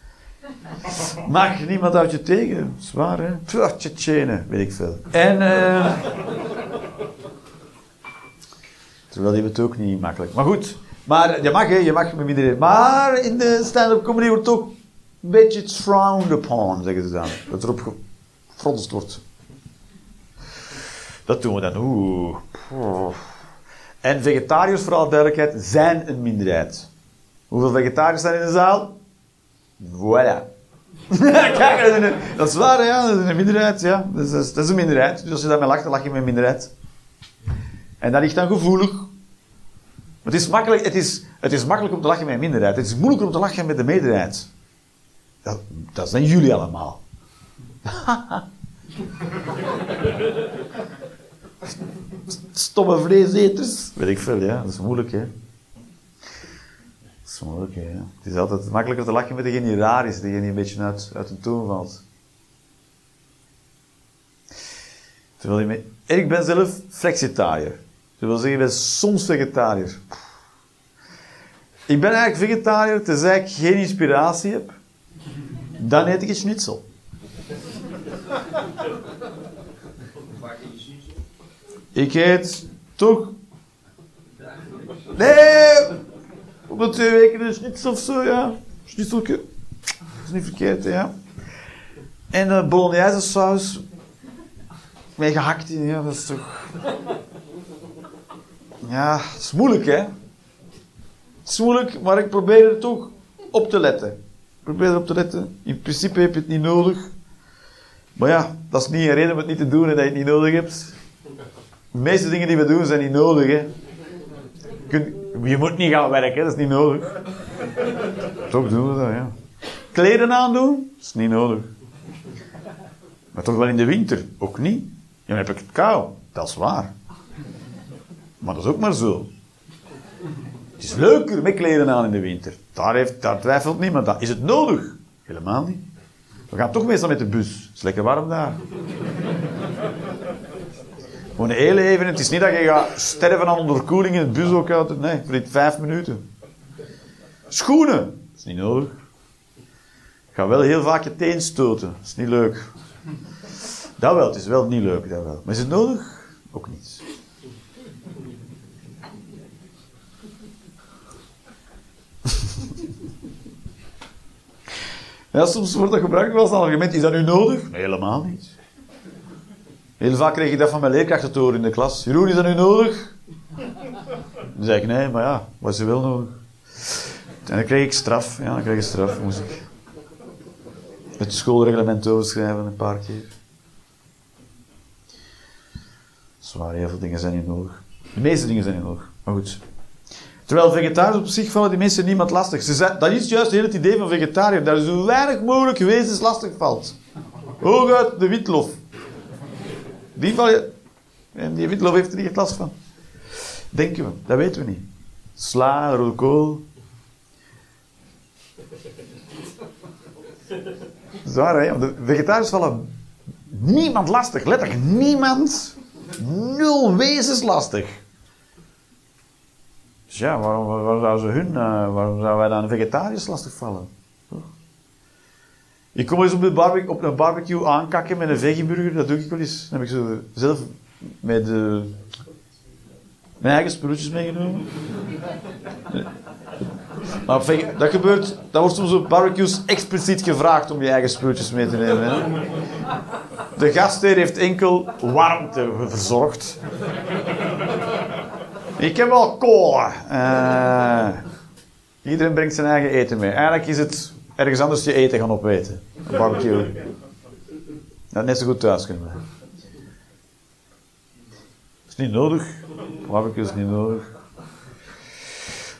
Mag niemand uit je tegen. Zwaar, hè? Pff, Tsjetsjenen, weet ik veel. En, eh terwijl die het ook niet makkelijk. Maar goed, maar je mag, hè, je mag met iedereen. Maar in de stand-up comedy wordt toch een beetje frowned upon, zeggen ze dan. Dat erop gefronst wordt. Dat doen we dan. Oeh. En vegetariërs, voor alle duidelijkheid, zijn een minderheid. Hoeveel vegetariërs zijn in de zaal? Voilà. Kijk, dat is, een, dat is waar, ja. Dat is een minderheid, ja. Dat is, dat is een minderheid. Dus als je daarmee lacht, dan lach je met een minderheid. En dat ligt dan gevoelig. Het is, makkelijk, het, is, het is makkelijk om te lachen met een minderheid. Het is moeilijker om te lachen met de meerderheid. Dat, dat zijn jullie allemaal. Stomme vleeseters. Weet ik veel, ja. Dat is moeilijk, hè. Dat is moeilijk, hè. Het is altijd makkelijker te lachen met degene die raar is, degene die een beetje uit, uit de toon valt. Terwijl je ik ben zelf flexitariër. Dat wil zeggen, ik ben soms vegetariër. Ik ben eigenlijk vegetariër tenzij ik geen inspiratie heb. Dan eet ik een schnitzel. Ik eet toch... Nee! Om de twee weken een schnitzel of zo, ja. Schnitzelke. Dat is niet verkeerd, ja. En een bolognese saus. Met gehakt in, ja, dat is toch... Ja, het is moeilijk, hè. Het is moeilijk, maar ik probeer er toch op te letten. Ik probeer erop te letten. In principe heb je het niet nodig. Maar ja, dat is niet een reden om het niet te doen en dat je het niet nodig hebt. De meeste dingen die we doen zijn niet nodig, hè. Je, moet niet gaan werken, dat is niet nodig. Toch doen we dat, ja. Kleden aandoen, dat is niet nodig. Maar toch wel in de winter, ook niet. Dan heb ik het kou, dat is waar. Maar dat is ook maar zo. Het is leuker met kleden aan in de winter. Daar, heeft, daar twijfelt niemand aan. Is het nodig? Helemaal niet. We gaan toch meestal met de bus. Het is lekker warm daar. Gewoon heel even. Het is niet dat je gaat sterven aan onderkoeling in het bus ook altijd. Nee, voor die vijf minuten. Schoenen. Dat is niet nodig. Ga wel heel vaak je teen stoten. Dat is niet leuk. Dat wel, het is wel niet leuk, dat wel. Maar is het nodig? Ook niet. Ja, soms wordt dat gebruikt als argument. Is dat nu nodig? Nee, helemaal niet. Heel vaak kreeg ik dat van mijn leerkrachten te horen in de klas. Jeroen, is dat nu nodig? Dan zei ik, nee, maar ja, wat is er wel nodig? En dan kreeg ik straf. Ja, dan kreeg ik straf, moest ik. Het schoolreglement overschrijven een paar keer. Zwaar, heel veel dingen zijn niet nodig. De meeste dingen zijn niet nodig, maar goed. Terwijl vegetariërs op zich vallen die mensen niemand lastig. Ze zijn, dat is juist heel het idee van vegetariër. Dat er zo weinig mogelijk wezens lastig valt. Hooguit de witlof. Die val je... En die witlof heeft er niet echt last van. Denken we, dat weten we niet. Sla, rode kool. Zwaar, hè? De vegetariërs vallen niemand lastig. Letterlijk niemand. Nul wezens lastig. Dus ja, waarom, waarom zouden ze hun, uh, waarom zouden wij dan vegetariërs lastig vallen? Ik kom eens op, de barbecue, op een barbecue aankakken met een veggieburger, dat doe ik wel eens. Dan heb ik zo zelf met mijn eigen spulletjes meegenomen. Maar dat gebeurt, dat wordt soms op barbecues expliciet gevraagd om je eigen spulletjes mee te nemen. De gastheer heeft enkel warmte verzorgd. Ik heb wel cola. Uh, iedereen brengt zijn eigen eten mee. Eigenlijk is het ergens anders je eten gaan opeten. Een barbecue. Dat net zo goed thuis kunnen. Is niet nodig. Barbecue is niet nodig.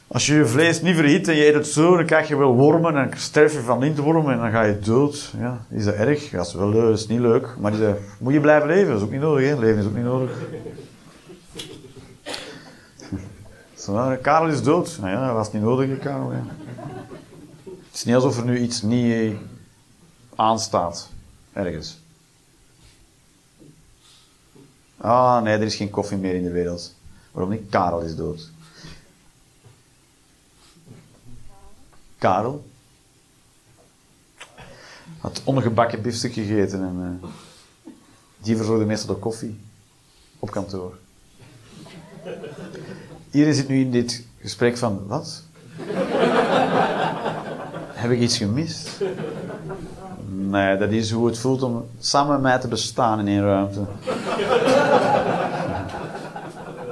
Als je je vlees niet verhit en je eet het zo, dan krijg je wel wormen en sterf je van lintwormen en dan ga je dood. Ja, is dat erg? Dat is wel leuk, is niet leuk. Maar moet je blijven leven? Dat is ook niet nodig, hè? Leven is ook niet nodig. Karel is dood. Nou ja, dat was niet nodig, Karel. Hè. Het is niet alsof er nu iets niet aanstaat. Ergens. Ah, nee, er is geen koffie meer in de wereld. Waarom niet? Karel is dood. Karel had ongebakken biefstuk gegeten en uh, die verzorgde meestal de koffie op kantoor. Iedereen zit nu in dit gesprek van, wat? Heb ik iets gemist? Nee, dat is hoe het voelt om samen met mij te bestaan in één ruimte.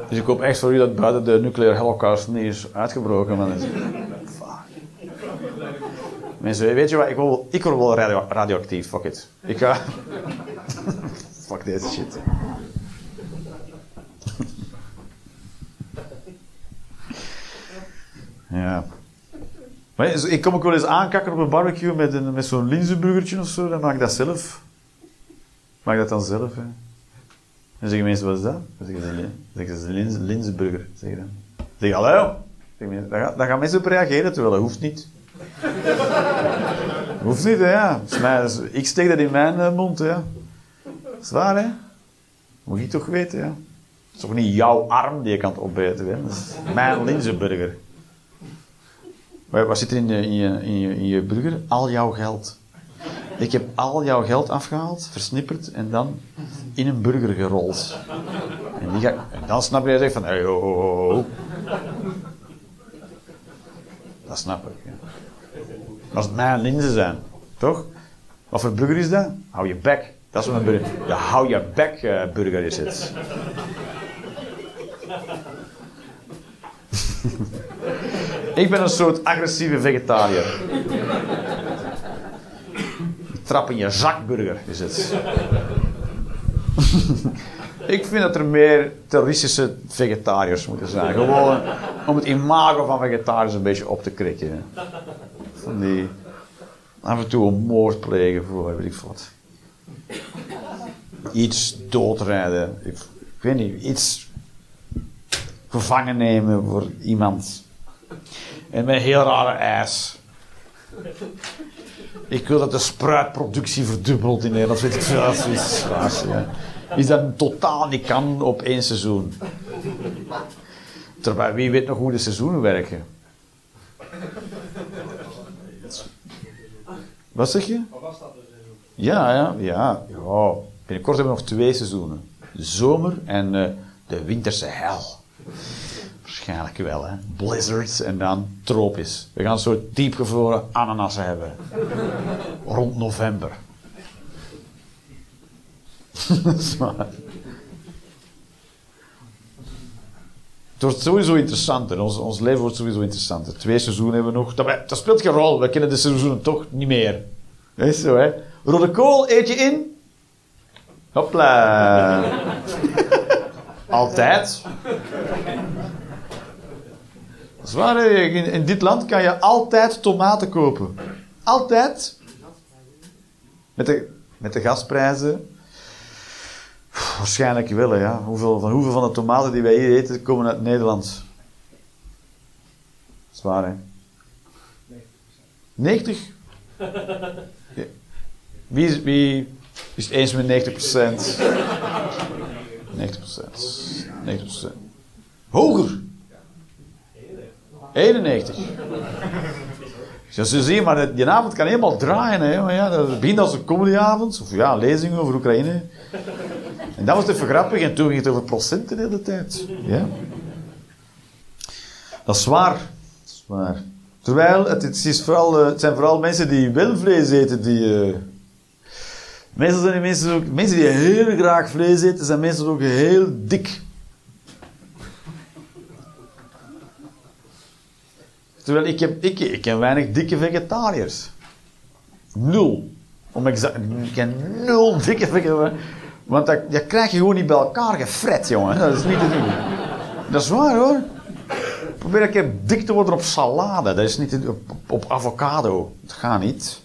Dus ik hoop echt voor u dat buiten de nucleaire holocaust niet is uitgebroken. Maar Mensen, weet je wat? Ik, wil, ik word wel radio, radioactief. Fuck it. Ik ga... Fuck deze shit. ja. Maar ik kom ook wel eens aankakken op een barbecue met, een, met zo'n linzenburgertje of zo. Dan maak ik dat zelf. Maak dat dan zelf, hè. Dan zeggen mensen, wat is dat? Dan zeggen ze, lins, linzenburger. Zeg je dan. Dan zeg hallo? Dan gaan mensen op reageren, terwijl dat hoeft niet. Hoeft niet, hè, ja. ik steek dat in mijn uh, mond, hè. Dat is hè. Moet je toch weten, ja. Het is toch niet jouw arm die je kan opeten. Dat is mijn linzenburger. Wat zit er in je, in, je, in, je, burger? Al jouw geld. Ik heb al jouw geld afgehaald, versnipperd en dan in een burger gerold. En, die dan snap je van, hey. Dat snap ik. Ja. Als het mijn linzen zijn, toch? Wat voor burger is dat? Hou je bek. Dat is wat een burger. De hou je bek uh, burger is het. ik ben een soort agressieve vegetariër. Trap in je zakburger is het. ik vind dat er meer terroristische vegetariërs moeten zijn. Gewoon om het imago van vegetariërs een beetje op te krikken. Van die af en toe een moord plegen voor, weet ik wat. Iets doodrijden. Ik, ik weet niet, iets gevangen nemen voor iemand. En met heel rare ijs. Ik wil dat de spruitproductie verdubbelt in Nederland. Weet ik veel. Dat is ja. Is dat totaal niet kan op één seizoen. Terwijl wie weet nog hoe de seizoenen werken. Wat zeg je? Wat was dat seizoen? Ja, ja, ja, ja. Binnenkort hebben we nog twee seizoenen. De zomer en uh, de winterse hel. Waarschijnlijk wel, hè. Blizzards en dan tropisch. We gaan een soort diepgevroren ananassen hebben. Rond november. dat is. Het wordt sowieso interessanter. Ons, ons leven wordt sowieso interessanter. Twee seizoenen hebben we nog. Dat, dat speelt geen rol. We kennen de seizoenen toch niet meer. Is zo, hè. Rode kool eet je in. Hopla. Altijd. Dat is in, in dit land kan je altijd tomaten kopen. Altijd. Met de, met de gasprijzen. Waarschijnlijk wel, ja. Hoeveel, van hoeveel van de tomaten die wij hier eten komen uit Nederland? Zwaar, hè? 90. 90? Wie, wie, is het eens met 90%. 90%. 90%. Hoger. 91. Ja, zo zie maar die avond kan helemaal draaien. Hè. Maar ja, dat begint als een comedyavond, of ja, lezingen over Oekraïne. En dat was even grappig, en toen ging het over procenten de hele tijd. Ja. Dat is waar. Terwijl, het, het, is vooral, eh, het zijn vooral mensen die wel vlees eten, die... Uh, meestal zijn die mensen ook... Mensen die heel graag vlees eten, zijn meestal ook heel dik. Terwijl ik, heb, ik, ik ken weinig dikke vegetariërs. Nul. Om exact, ik ken nul dikke vegetariërs. Want dat, dat krijg je gewoon niet bij elkaar gefret, jongen. Dat is niet te doen. Dat is waar, hoor. Probeer een keer dik te worden op salade. Dat is niet op, op avocado. Dat gaat niet.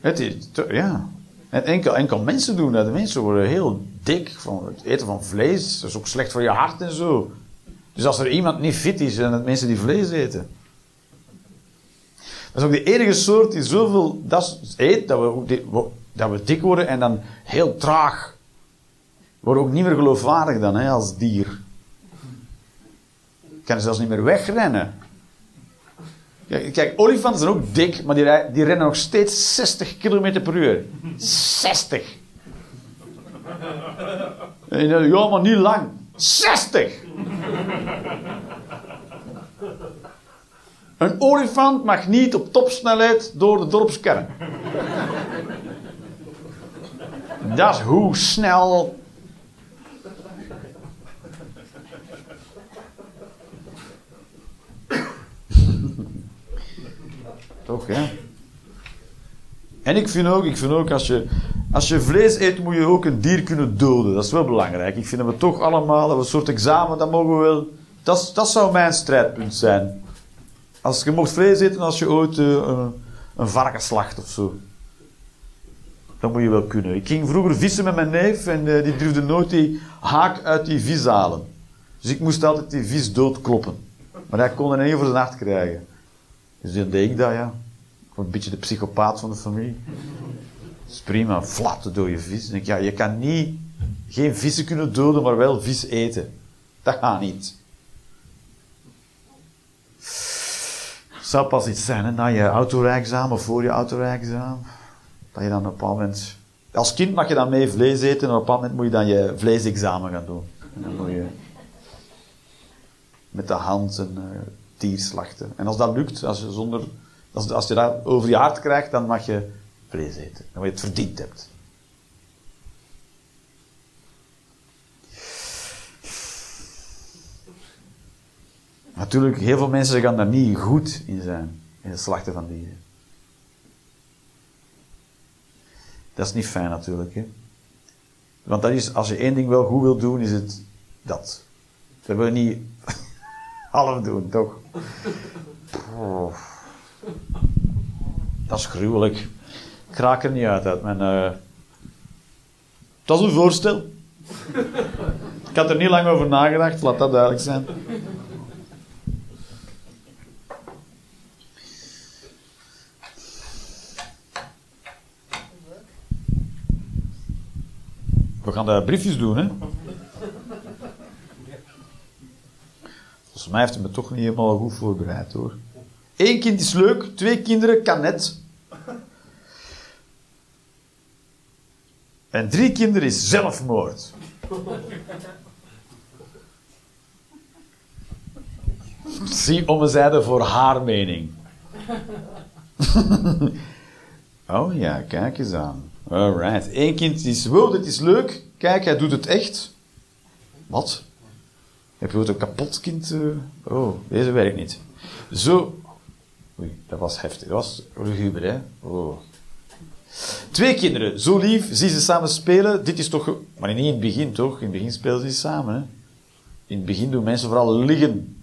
Het is, ja. En enkel, enkel mensen doen dat. De mensen worden heel dik van het eten van vlees. Dat is ook slecht voor je hart en zo. Dus als er iemand niet fit is, zijn het mensen die vlees eten. Dat is ook de enige soort die zoveel dat eet, dat we, dat we dik worden en dan heel traag. We worden ook niet meer geloofwaardig dan hè, als dier. Kan zelfs niet meer wegrennen. Kijk, olifanten zijn ook dik, maar die, die rennen nog steeds 60 km per uur. 60! En ja, maar niet lang. 60! Een olifant mag niet op topsnelheid door de dorpskern. Dat is hoe snel. Toch. En ik vind ook, ik vind ook als, je, als je vlees eet, moet je ook een dier kunnen doden. Dat is wel belangrijk. Ik vind dat we toch allemaal, dat een soort examen, dat mogen we wel. Dat, dat zou mijn strijdpunt zijn. Als je mocht vlees eten als je ooit uh, een, een varken slacht of zo. Dat moet je wel kunnen. Ik ging vroeger vissen met mijn neef en uh, die durfde nooit die haak uit die vis halen. Dus ik moest altijd die vis doodkloppen. Maar hij kon er niet voor zijn hart krijgen. Dus dan deed ik dat, ja. Was een beetje de psychopaat van de familie. Dat is prima, flatte door je vis. ja, je kan niet, geen vissen kunnen doden, maar wel vis eten. Dat gaat niet. zou pas iets zijn, hè, na je autorijexamen voor je autorijexamen. Dat je dan op een bepaald moment... Als kind mag je dan mee vlees eten en op een bepaald moment moet je dan je vleesexamen gaan doen. En dan moet je met de hand een dier slachten. En als dat lukt, als je, zonder, als, als je dat over je hart krijgt, dan mag je vlees eten. Dan je het verdiend hebt. Natuurlijk, heel veel mensen gaan daar niet goed in zijn, in het slachten van dieren. Dat is niet fijn natuurlijk. Hè? Want dat is, als je één ding wel goed wilt doen, is het dat. Dat wil je niet half doen, toch? Dat is gruwelijk. Ik raak er niet uit uit mijn... Uh... Dat is een voorstel. Ik had er niet lang over nagedacht, laat dat duidelijk zijn. We gaan de briefjes doen, hè? Volgens mij heeft hij me toch niet helemaal goed voorbereid, hoor. Eén kind is leuk, twee kinderen kan net. En drie kinderen is zelfmoord. Zie om een zijde voor haar mening. oh ja, kijk eens aan. Alright. Eén kind is, wow, dit is leuk. Kijk, hij doet het echt. Wat? Heb je een kapot kind? Uh... Oh, deze werkt niet. Zo. Dat was heftig. Dat was luguber, hè? Oh. Twee kinderen, zo lief, zie ze samen spelen. Dit is toch... Maar niet in het begin, toch? In het begin spelen ze samen, hè? In het begin doen mensen vooral liggen.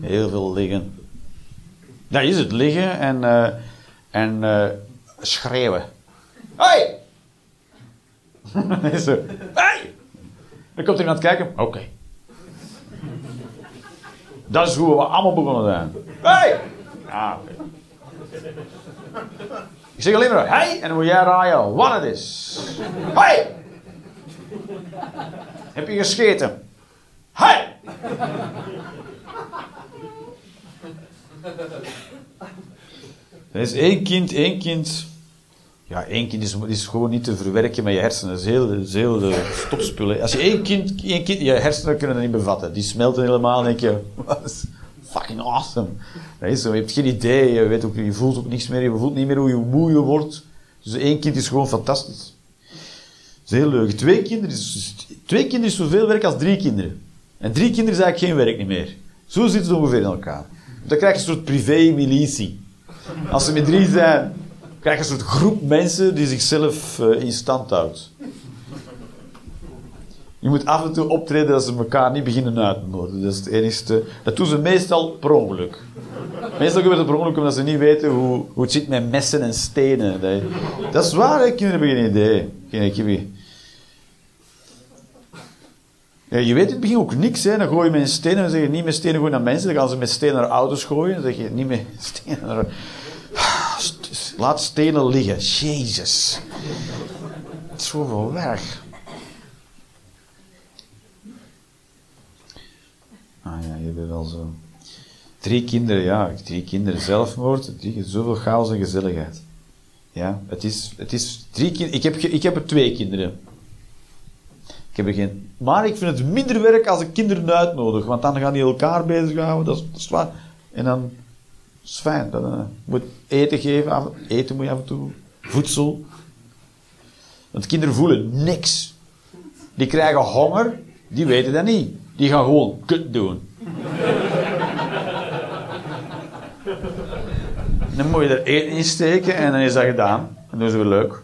Heel veel liggen. Dat is het, liggen en, uh, en uh, schreeuwen. Hoi! Zo. Hey! Dan komt iemand kijken. Oké. Dat is hoe we allemaal begonnen zijn. Hey! Ah, oké. Ik zeg alleen maar hey en dan moet jij raaien wat het is. Hey! Heb je gescheten? Hey! Er is één kind, één kind. Ja, één kind is, is gewoon niet te verwerken met je hersenen. Dat is heel, heel de stopspullen. Als je één kind, één kind, je hersenen kunnen dat niet bevatten. Die smelten helemaal en denk je, fucking awesome. Dat is zo, je hebt geen idee, je, weet je voelt ook niks meer, je voelt niet meer hoe je moe je wordt. Dus één kind is gewoon fantastisch. Dat is heel leuk. Twee kinderen is, twee kinderen is zoveel werk als drie kinderen. En drie kinderen is eigenlijk geen werk niet meer. Zo zitten ze ongeveer in elkaar. Dan krijg je een soort privé-militie. Als ze met drie zijn, krijg je een soort groep mensen die zichzelf uh, in stand houdt. Je moet af en toe optreden dat ze elkaar niet beginnen uit te nodigen. Dat is het enigste. Dat doen ze meestal per ongeluk. Meestal gebeurt het per ongeluk omdat ze niet weten hoe, hoe het zit met messen en stenen. Dat, is waar, hè? kinderen hebben geen idee. Geen, ja, je weet in het begin ook niks. Hè. Dan gooi je met stenen en zeg je niet met stenen gooien naar mensen. Dan gaan ze met stenen naar auto's gooien. Dan zeg je niet met stenen naar... Laat stenen liggen. Jezus. Het is zoveel werk. Ah ja, je bent wel zo. Drie kinderen, ja. Drie kinderen zelfmoord. Drie, zoveel chaos en gezelligheid. Ja, het is, het is drie. Ik heb, ik heb er twee kinderen. Ik heb er geen... Maar ik vind het minder werk als ik kinderen uitnodig, want dan gaan die elkaar bezighouden, dat is, dat is waar. En dan is fijn. Dan uh, moet eten geven, eten moet je af en toe, voedsel. Want kinderen voelen niks. Die krijgen honger, die weten dat niet. Die gaan gewoon kut doen. dan moet je er eten in steken en dan is dat gedaan. Dan doen ze weer leuk.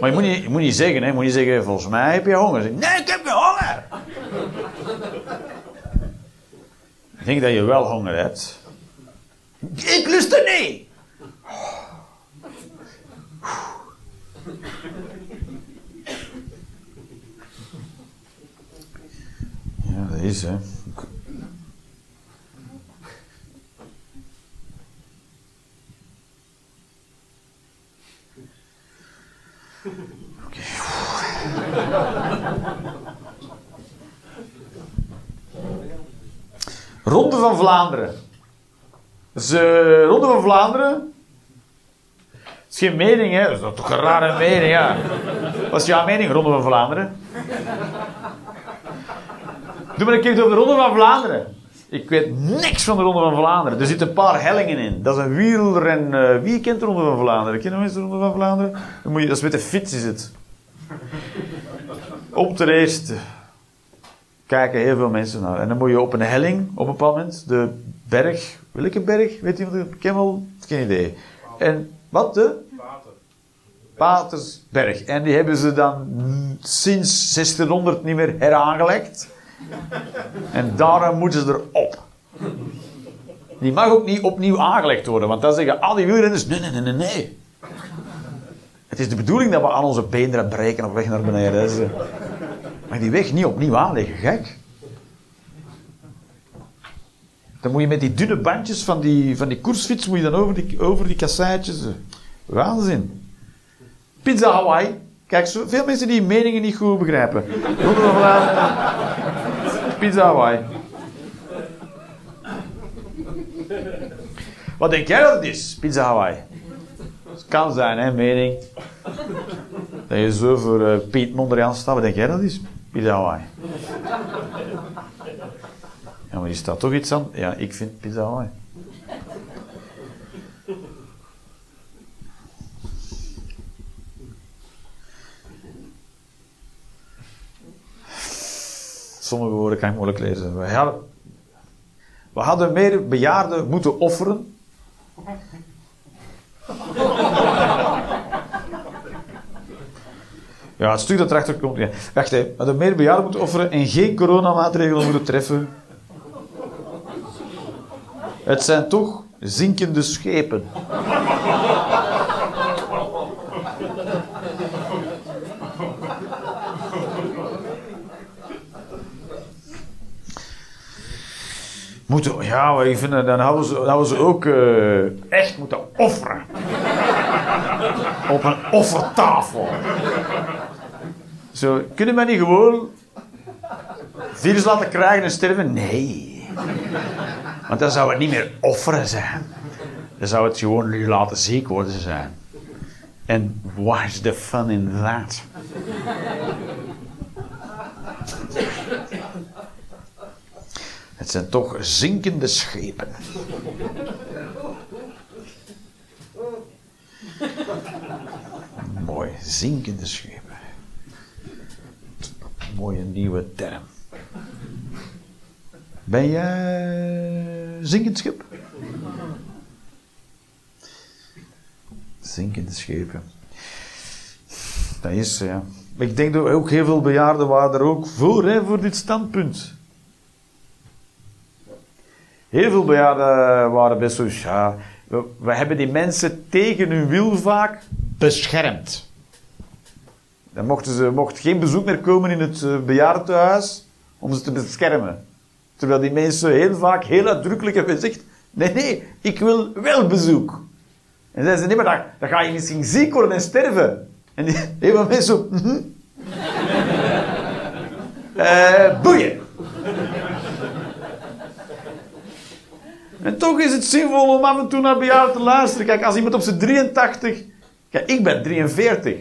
Maar je moet niet, je moet niet zeggen, hè. Je moet niet zeggen, volgens mij heb je honger. Nee, ik heb geen honger. ik denk dat je wel honger hebt. Ik lust er niet. Ja, dat is, hè. Ronde van Vlaanderen. Uh, Ronde van Vlaanderen. Het is geen mening, hè? Dat is toch een rare mening, ja. Wat is jouw mening, Ronde van Vlaanderen? Doe maar een keer over de Ronde van Vlaanderen. Ik weet niks van de Ronde van Vlaanderen. Er zitten een paar hellingen in. Dat is een wielren... Uh, wie kent de Ronde van Vlaanderen? Kennen mensen de Ronde van Vlaanderen? Dan moet je, dat is met de fiets is het. Op de eerste kijken heel veel mensen naar. En dan moet je op een helling, op een bepaald moment, de berg, welke berg? Weet iemand, ken wel, geen idee. En wat de? Pater. Patersberg. En die hebben ze dan sinds 1600 niet meer heraangelegd. En daarom moeten ze erop. Die mag ook niet opnieuw aangelegd worden, want dan zeggen al die wielrenners: nee, nee, nee, nee, nee. Het is de bedoeling dat we aan onze benen breken op weg naar beneden. Maar die weg niet opnieuw aanleggen, gek. Dan moet je met die dunne bandjes van die, van die koersfiets moet je dan over die, over die kasseitjes. Waanzin. Pizza Hawaii. Kijk, zo, veel mensen die meningen niet goed begrijpen. Pizza Hawaii. Wat denk jij dat het is, Pizza Hawaii? Het kan zijn, hè, mening. Dat je zo voor uh, Piet Mondriaan staat. Wat denk jij dat het is? Pizza Hawaii. Ja, maar die staat toch iets aan? Ja, ik vind Pizza. Sommige woorden kan ik moeilijk lezen. We hadden, we hadden meer bejaarden moeten offeren. Ja, het stuk dat erachter komt. Ja. Wacht even. We hadden meer bejaarden moeten offeren en geen coronamaatregelen moeten treffen. Het zijn toch zinkende schepen. Moeten, ja, ik vind, dan hadden ze, hadden ze ook eh, echt moeten offeren. Op een offertafel. Zo, kunnen we niet gewoon virus laten krijgen en sterven? Nee. Want dan zou het niet meer offeren zijn. Dan zou het gewoon nu laten ziek worden zijn. En what is the fun in that? Het zijn toch zinkende schepen. Mooi, zinkende schepen. Mooie nieuwe term. Ben jij zinkend schip? Zinkende schepen. Dat is, ja. Ik denk dat ook heel veel bejaarden waren er ook voor, hè, voor dit standpunt. Heel veel bejaarden waren best zo, ja, we, hebben die mensen tegen hun wil vaak beschermd. Dan mochten ze mocht geen bezoek meer komen in het uh, bejaardentehuis om ze te beschermen. Terwijl die mensen heel vaak heel uitdrukkelijk hebben gezegd, nee, nee, ik wil wel bezoek. En zeiden ze, nee, maar dan, dan ga je misschien ziek worden en sterven. En die, heel veel mensen zo, mhm. Eh, boeien. En toch is het zinvol om af en toe naar bejaarden te luisteren. Kijk, als iemand op zijn 83... Kijk, ik ben 43.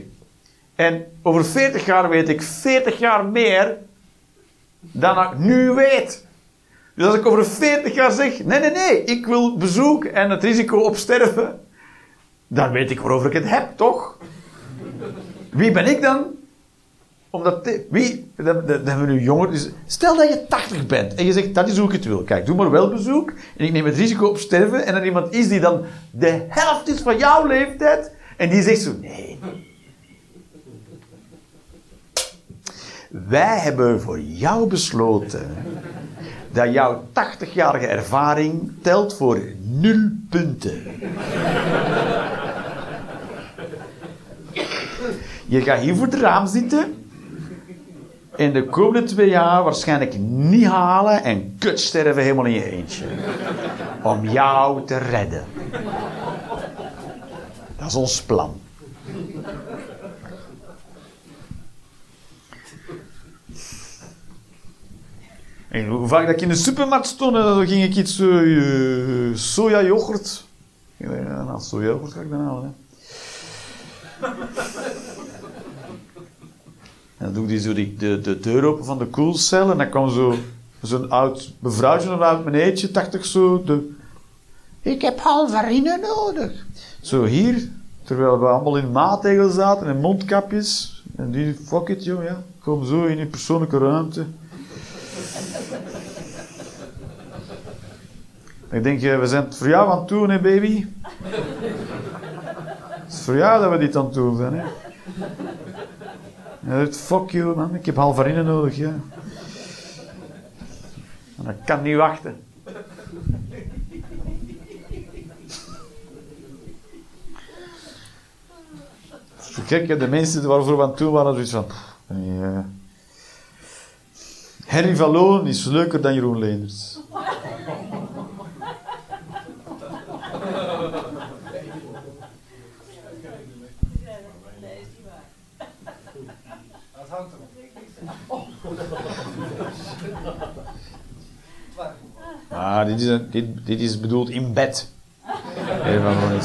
En over 40 jaar weet ik 40 jaar meer dan ik nu weet. Dus als ik over 40 jaar zeg, nee, nee, nee, ik wil bezoek en het risico op sterven, dan weet ik waarover ik het heb, toch? Wie ben ik dan? Omdat, wie, dan, we nu jonger. Dus stel dat je 80 bent en je zegt, dat is hoe ik het wil. Kijk, doe maar wel bezoek en ik neem het risico op sterven. En er iemand is die dan de helft is van jouw leeftijd en die zegt zo, nee. Wij hebben voor jou besloten dat jouw 80-jarige ervaring telt voor nul punten. Je gaat hier voor het raam zitten. En de komende twee jaar waarschijnlijk niet halen en kutsterven helemaal in je eentje. Om jou te redden. Dat is ons plan. En hoe vaak dat ik in de supermarkt stond, eh, dan ging ik iets uh, soja yoghurt. Ja, nou, soja yoghurt ga ik dan halen. En dan doe ik die zo die, de, de deur open van de koelcel en dan kwam zo zo'n oud mevrouwtje, een oud meneertje, dacht zo. De, ik heb halvarine nodig. Zo hier, terwijl we allemaal in maatregels zaten en mondkapjes. En die, fuck it joh, ja. Kom zo in je persoonlijke ruimte. Ik denk, eh, we zijn het voor jou aan het hè, baby? Het is voor jou dat we dit aan het zijn, hè? Ja, fuck you, man. Ik heb halvarine nodig, ja. En dat kan niet wachten. Hè? De mensen waarvoor we aan het doen waren, zoiets van... ja. Harry van Loon is leuker dan Jeroen Leenders. Ah, dit is, een- dit, dit is bedoeld in bed. Harry van.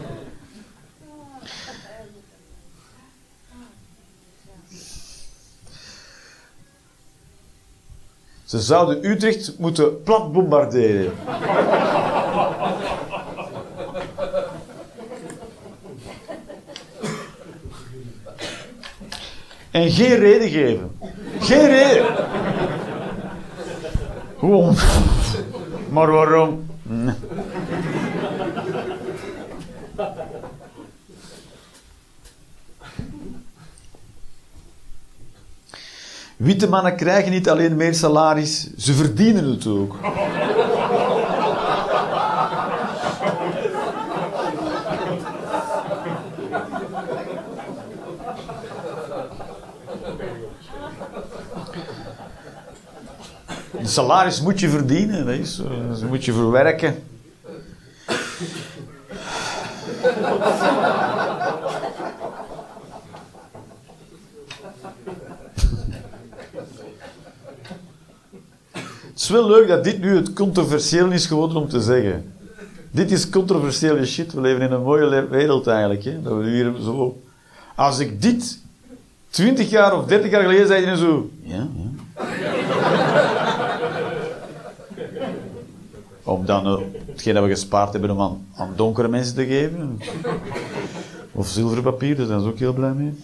Ze zouden Utrecht moeten plat bombarderen. En geen reden geven. Geen reden. Gewoon. Maar waarom? Witte mannen krijgen niet alleen meer salaris, ze verdienen het ook. Salaris moet je verdienen, dat is, dat moet je verwerken. Leuk dat dit nu het controversieel is geworden om te zeggen. Dit is controversiële shit. We leven in een mooie wereld eigenlijk. Hè? Dat we hier zo... Als ik dit 20 jaar of 30 jaar geleden zei, dan zo... Ja, ja. om dan eh, hetgeen dat we gespaard hebben om aan, donkere mensen te geven. Of zilverpapier, daar zijn ze ook heel blij mee.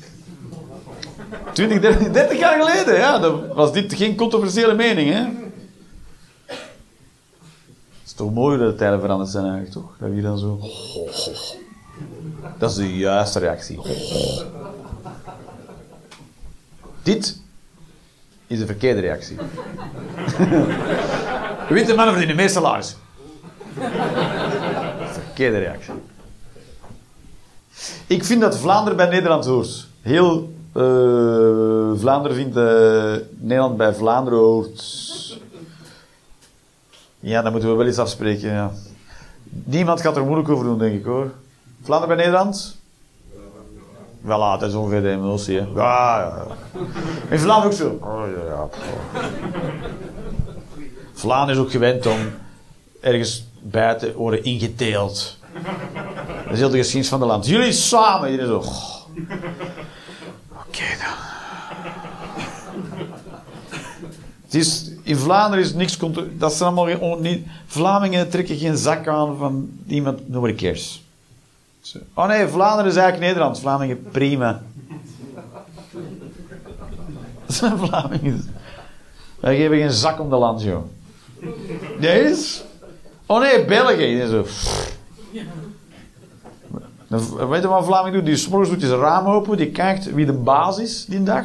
20, 30, 30 jaar geleden, ja, dan was dit geen controversiële mening, hè? Toch mooi dat de tijden veranderd zijn eigenlijk, toch? Dat hier dan zo... Dat is de juiste reactie. Dit is de verkeerde reactie. Witte mannen verdienen meer salaris. Verkeerde reactie. Ik vind dat Vlaanderen bij Nederland hoort. Heel eh, Vlaanderen vindt eh, Nederland bij Vlaanderen hoort. Ja, dan moeten we wel eens afspreken. Ja. Niemand gaat er moeilijk over doen, denk ik hoor. Vlaanderen bij Nederland? Wel, ah, dat is ongeveer de emotie. Hè. Ja, ja. In Vlaanderen ook zo. Oh, ja, ja. Vlaanderen is ook gewend om ergens buiten worden ingeteeld. Dat is heel de geschiedenis van het land. Jullie samen. Jullie zo. Oké dan. Het is, in Vlaanderen is niks... Dat zijn allemaal niet... Vlamingen trekken geen zak aan van iemand... Nobody cares. Oh nee, Vlaanderen is eigenlijk Nederland. Vlamingen, prima. Dat zijn Vlamingen. Wij geven geen zak om de land, joh. Is? Oh nee, België. Weet je wat Vlaming doet? Die s'morgens doet raam open, die kijkt wie de baas is die dag.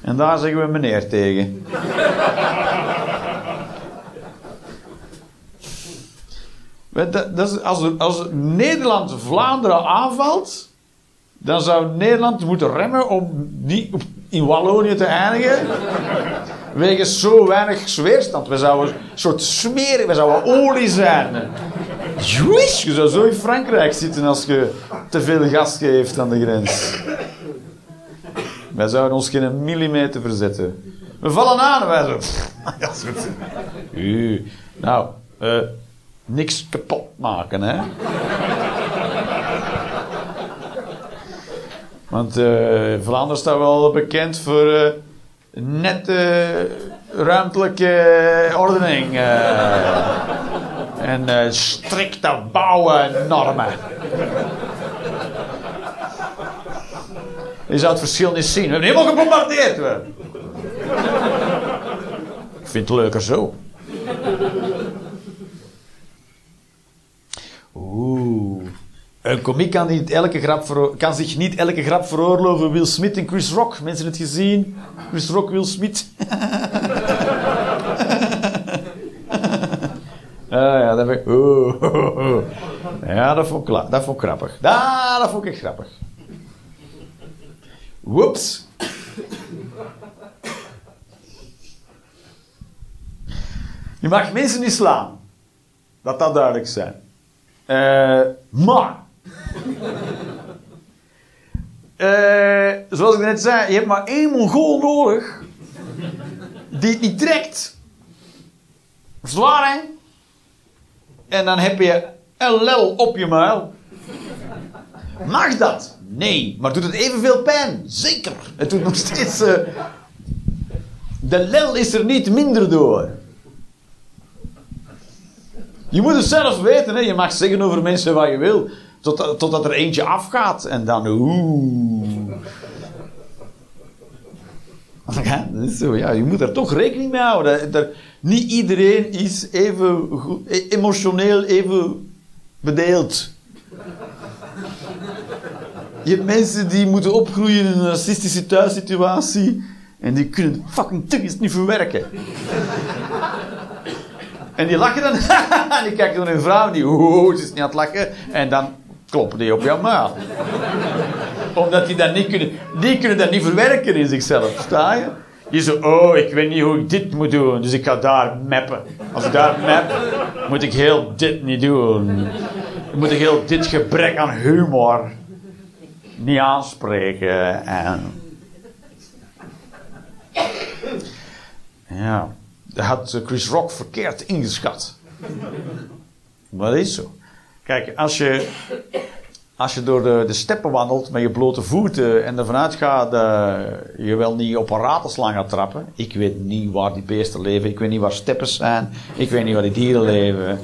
En daar zeggen we meneer tegen. Dat als, als Nederland Vlaanderen aanvalt, dan zou Nederland moeten remmen om niet in Wallonië te eindigen. Wegens zo weinig weerstand. We zouden een soort smeren, we zouden olie zijn. Joeis, je zou zo in Frankrijk zitten als je te veel gas geeft aan de grens. Wij zouden ons geen millimeter verzetten. We vallen aan wij zo... Nou, eh, niks kapot maken, hè. Want eh, Vlaanderen staat wel bekend voor eh, nette ruimtelijke ordening. eh, en eh, strikte bouwnormen. Je zou het verschil niet zien. We hebben helemaal gebombardeerd. We. Ik vind het leuker zo. Oeh. Een komiek kan, niet elke grap kan zich niet elke grap veroorloven. Will Smith en Chris Rock. Mensen het gezien? Chris Rock, Will Smith. Ah, ja, dat, vind ik- oeh. ja, dat vond, ik, dat vond grappig. Ja, dat vond ik grappig. Whoops. Je mag mensen niet slaan. Dat dat duidelijk zijn. Eh, maar. Eh, zoals ik net zei, je hebt maar één Mongool nodig. Die niet trekt. Zwaar, hè? En dan heb je een lel op je muil. Mag dat? Nee. Maar doet het evenveel pijn? Zeker. Het doet nog steeds... eh, de lel is er niet minder door. Je moet het zelf weten. Hè? Je mag zeggen over mensen wat je wil. Tot, totdat er eentje afgaat. En dan... Oeh. Dat is zo, ja, je moet er toch rekening mee houden. Niet iedereen is even goed, e- emotioneel even bedeeld. Je hebt mensen die moeten opgroeien in een racistische thuissituatie en die kunnen fucking tuggies niet verwerken. En die lachen dan, en die kijken naar hun vrouw die, oeh, ze is niet aan het lachen. En dan kloppen die op jouw muil. Omdat die dat niet kunnen, die kunnen dat niet verwerken in zichzelf, sta je? Je zo, oh, ik weet niet hoe ik dit moet doen, dus ik ga daar mappen. Als ik daar map, moet ik heel dit niet doen. Moet ik heel dit gebrek aan humor niet aanspreken. En... Ja, had Chris Rock verkeerd ingeschat. Maar dat is zo. Kijk, als je, als je door de, de steppen wandelt met je blote voeten en ervan uitgaat dat je wel niet op een ratelslang gaat trappen. Ik weet niet waar die beesten leven, ik weet niet waar steppers zijn, ik weet niet waar die dieren leven.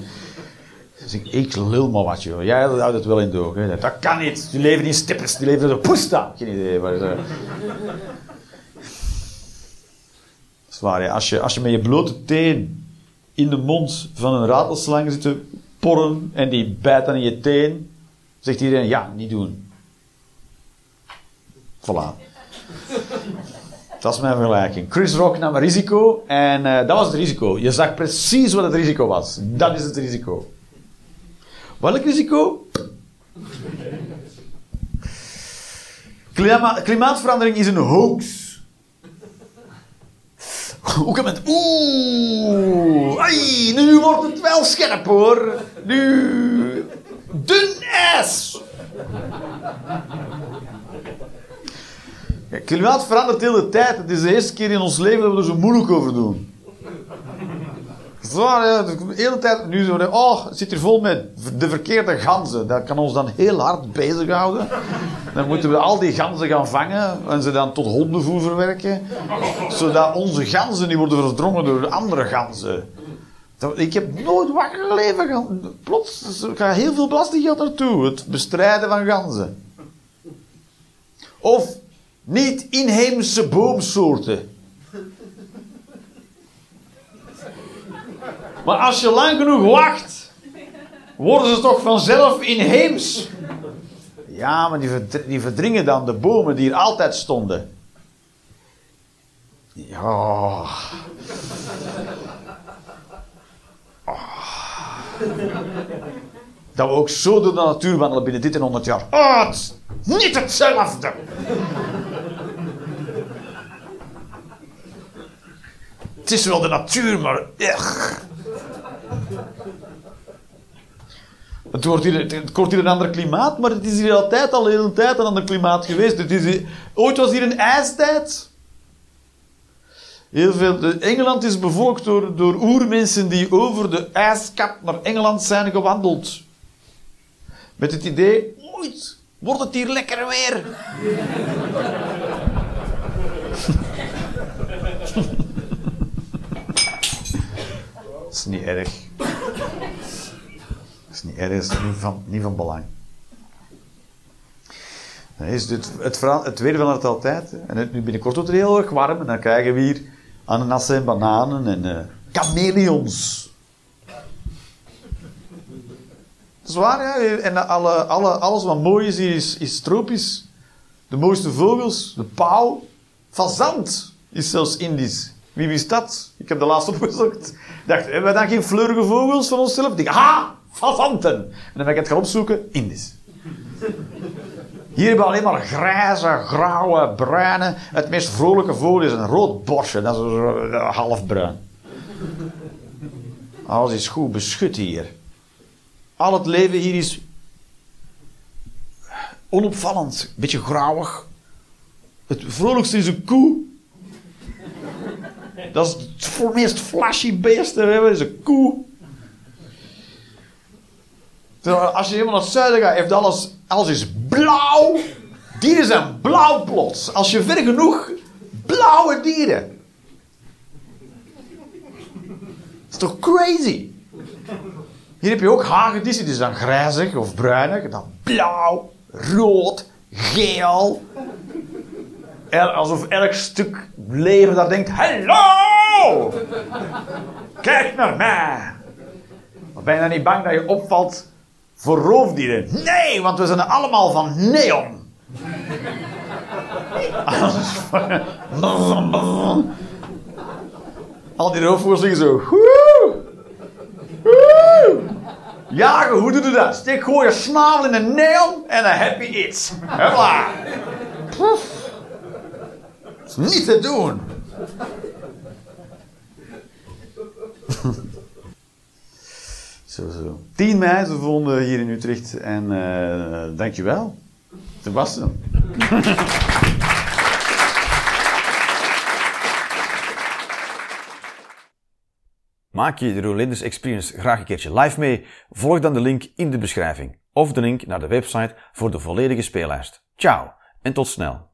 Dus ik, ik lul maar wat, joh. Jij houdt het wel in door. Hè. Dat kan niet. Die leven in steppers, die leven in poesta. Geen idee. Maar, uh... Waar, ja. als, je, als je met je blote teen in de mond van een ratelslang zit te porren en die bijt dan in je teen, zegt iedereen, ja, niet doen. Voilà. Dat is mijn vergelijking. Chris Rock nam een risico en uh, dat was het risico. Je zag precies wat het risico was. Dat is het risico. Welk risico? Klima klimaatverandering is een hoax. Hoe kan het? Oeh, ai, nu wordt het wel scherp hoor. Nu, dun S. Klimaat verandert de hele tijd. Het is de eerste keer in ons leven dat we er zo moeilijk over doen. Zwaar, ja, de hele tijd nu zo, oh, zit hier vol met de verkeerde ganzen. Dat kan ons dan heel hard bezighouden. Dan moeten we al die ganzen gaan vangen en ze dan tot hondenvoer verwerken. Zodat onze ganzen niet worden verdrongen door andere ganzen. Ik heb nooit wakker geleven. Plots er gaat heel veel belastinggeld naartoe. Het bestrijden van ganzen. Of niet inheemse boomsoorten. Maar als je lang genoeg wacht, worden ze toch vanzelf inheems. Ja, maar die, verdringen dan de bomen die er altijd stonden. Ja. Oh. Dat we ook zo door de natuur wandelen binnen dit en 100 jaar. Oh, het is niet hetzelfde. het is wel de natuur, maar. Ugh. Het wordt, hier, het een ander klimaat, maar het is hier altijd al de hele tijd een ander klimaat geweest. Het is ooit was hier een ijstijd. Heel veel, Engeland is bevolkt door, door oermensen die over de ijskap naar Engeland zijn gewandeld. Met het idee, ooit wordt het hier lekker weer. Dat is niet erg is niet erg, is niet van, niet van belang. Is het, het, het weer het altijd. En het, nu binnenkort wordt het heel erg warm. En dan krijgen we hier ananassen en bananen en uh, chameleons. Dat is waar, ja. En alle, alle, alles wat mooi is is, is tropisch. De mooiste vogels, de pauw. Fazant is zelfs Indisch. Wie wist dat? Ik heb de laatste opgezocht. Dacht, hebben wij dan geen fleurige vogels van onszelf? Dacht, ha! fazanten. En dan ben ik het gaan opzoeken, Indisch. Hier hebben we alleen maar grijze, grauwe, bruine. Het meest vrolijke vogel is een rood borstje, dat is uh, half bruin. Alles is goed beschut hier. Al het leven hier is onopvallend, beetje grauwig. Het vrolijkste is een koe. Dat is het meest flashy beest dat is een koe. Als je helemaal naar het zuiden gaat, heeft alles, alles is blauw. Dieren zijn blauw plots. Als je ver genoeg, blauwe dieren. Dat is toch crazy? Hier heb je ook hagedissen, die zijn grijzig of bruinig. Dan blauw, rood, geel. Alsof elk stuk leven daar denkt: Hallo! Kijk naar mij! Ben je dan niet bang dat je opvalt voor roofdieren. Nee, want we zijn allemaal van neon. Al die roofvogels zeggen zo. Woe! Jagen, hoe doe je dat? Steek gewoon je snavel in een neon en dan je iets. Hopla. Niet te doen. zo, zo. 10 mei, ze vonden hier in Utrecht. En uh, dankjewel. Sebastian. Maak je de Rolanders Experience graag een keertje live mee? Volg dan de link in de beschrijving of de link naar de website voor de volledige speellijst. Ciao en tot snel.